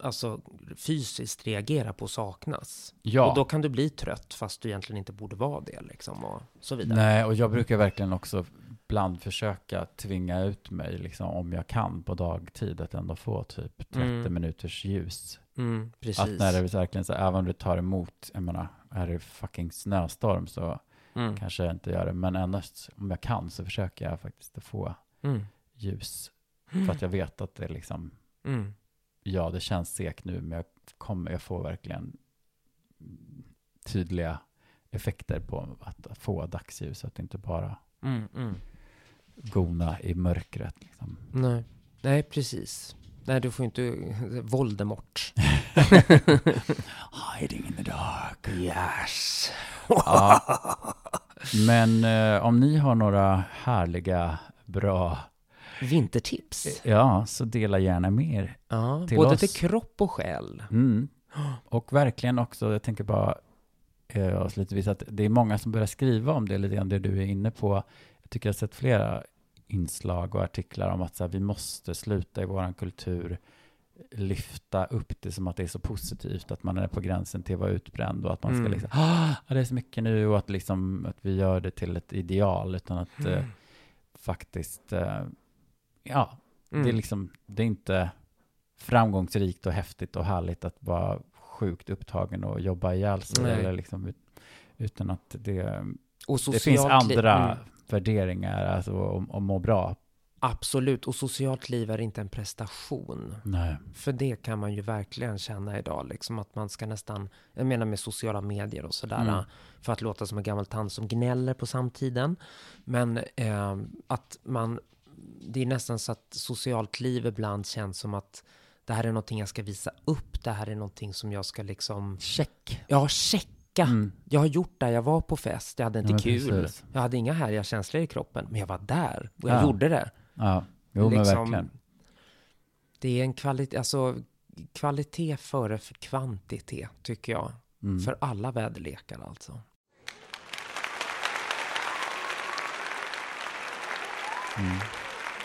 S2: alltså fysiskt reagera på saknas.
S1: Ja.
S2: Och då kan du bli trött fast du egentligen inte borde vara det liksom och så vidare.
S1: Nej, och jag brukar verkligen också ibland försöka tvinga ut mig, liksom, om jag kan på dagtid, att ändå få typ 30
S2: Mm.
S1: minuters ljus.
S2: Mm.
S1: Att när det är verkligen så, även om det tar emot, jag menar, är det fucking snöstorm så
S2: mm.
S1: kanske jag inte gör det, men endast om jag kan så försöker jag faktiskt att få
S2: Mm.
S1: ljus. För att jag vet att det liksom,
S2: Mm.
S1: Ja det känns segt nu, men jag, kommer, jag får verkligen tydliga effekter på att få dagsljus, att inte bara
S2: Mm. Mm.
S1: gona i mörkret. Liksom.
S2: Nej. Nej, precis. Nej, du får inte Voldemort.
S1: Hiding in the dark.
S2: Yes.
S1: Ja. Men eh, om ni har några härliga, bra,
S2: Vintertips.
S1: ja, så dela gärna med er.
S2: Ja,
S1: till
S2: både
S1: oss.
S2: till kropp och själ.
S1: Mm. Och verkligen också, jag tänker bara eh, avslutningsvis att det är många som börjar skriva om det, lite grann det du är inne på. Jag tycker jag har sett flera inslag och artiklar om att så här, vi måste sluta i vår kultur lyfta upp det som att det är så positivt, att man är på gränsen till att vara utbränd och att man ska
S2: Mm.
S1: liksom, ah, det är så mycket nu och att, liksom, att vi gör det till ett ideal, utan att eh, faktiskt, eh, ja,
S2: Mm.
S1: det, är liksom, det är inte framgångsrikt och häftigt och härligt att vara sjukt upptagen och jobba ihjäl sig.
S2: Nej.
S1: Eller liksom, ut- utan att det, det finns andra
S2: Mm.
S1: värderingar alltså, om, om må bra.
S2: Absolut, och socialt liv är inte en prestation.
S1: Nej.
S2: För det kan man ju verkligen känna idag, liksom att man ska nästan, jag menar med sociala medier och sådär,
S1: Mm.
S2: för att låta som en gammal tant som gnäller på samtiden. Men eh, att man, det är nästan så att socialt liv ibland känns som att det här är någonting jag ska visa upp, det här är någonting som jag ska liksom,
S1: Check.
S2: ja, checka.
S1: Mm.
S2: Jag har gjort det, jag var på fest, jag hade inte
S1: Ja, men
S2: kul.
S1: precis.
S2: Jag hade inga härliga känslor i kroppen, men jag var där och jag
S1: Ja.
S2: gjorde det.
S1: Ja, jo men
S2: Liksom,
S1: verkligen.
S2: Det är en kvalitet, alltså kvalitet före för kvantitet, tycker jag.
S1: Mm.
S2: För alla väderlekar alltså.
S1: Mm.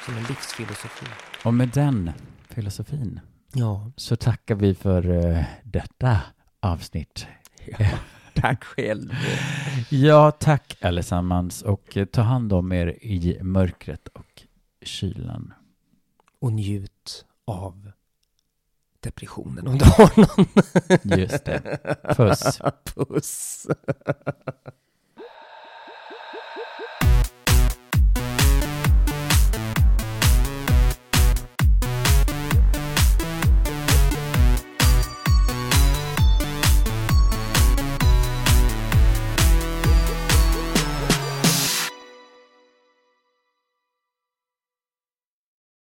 S2: Som en livsfilosofi.
S1: Och med den filosofin
S2: Ja.
S1: så tackar vi för eh, detta avsnitt.
S2: Tack själv.
S1: Ja, tack allesammans och eh, ta hand om er i mörkret och kylan.
S2: Och njut av depressionen om du har någon.
S1: Just det. Puss.
S2: Puss.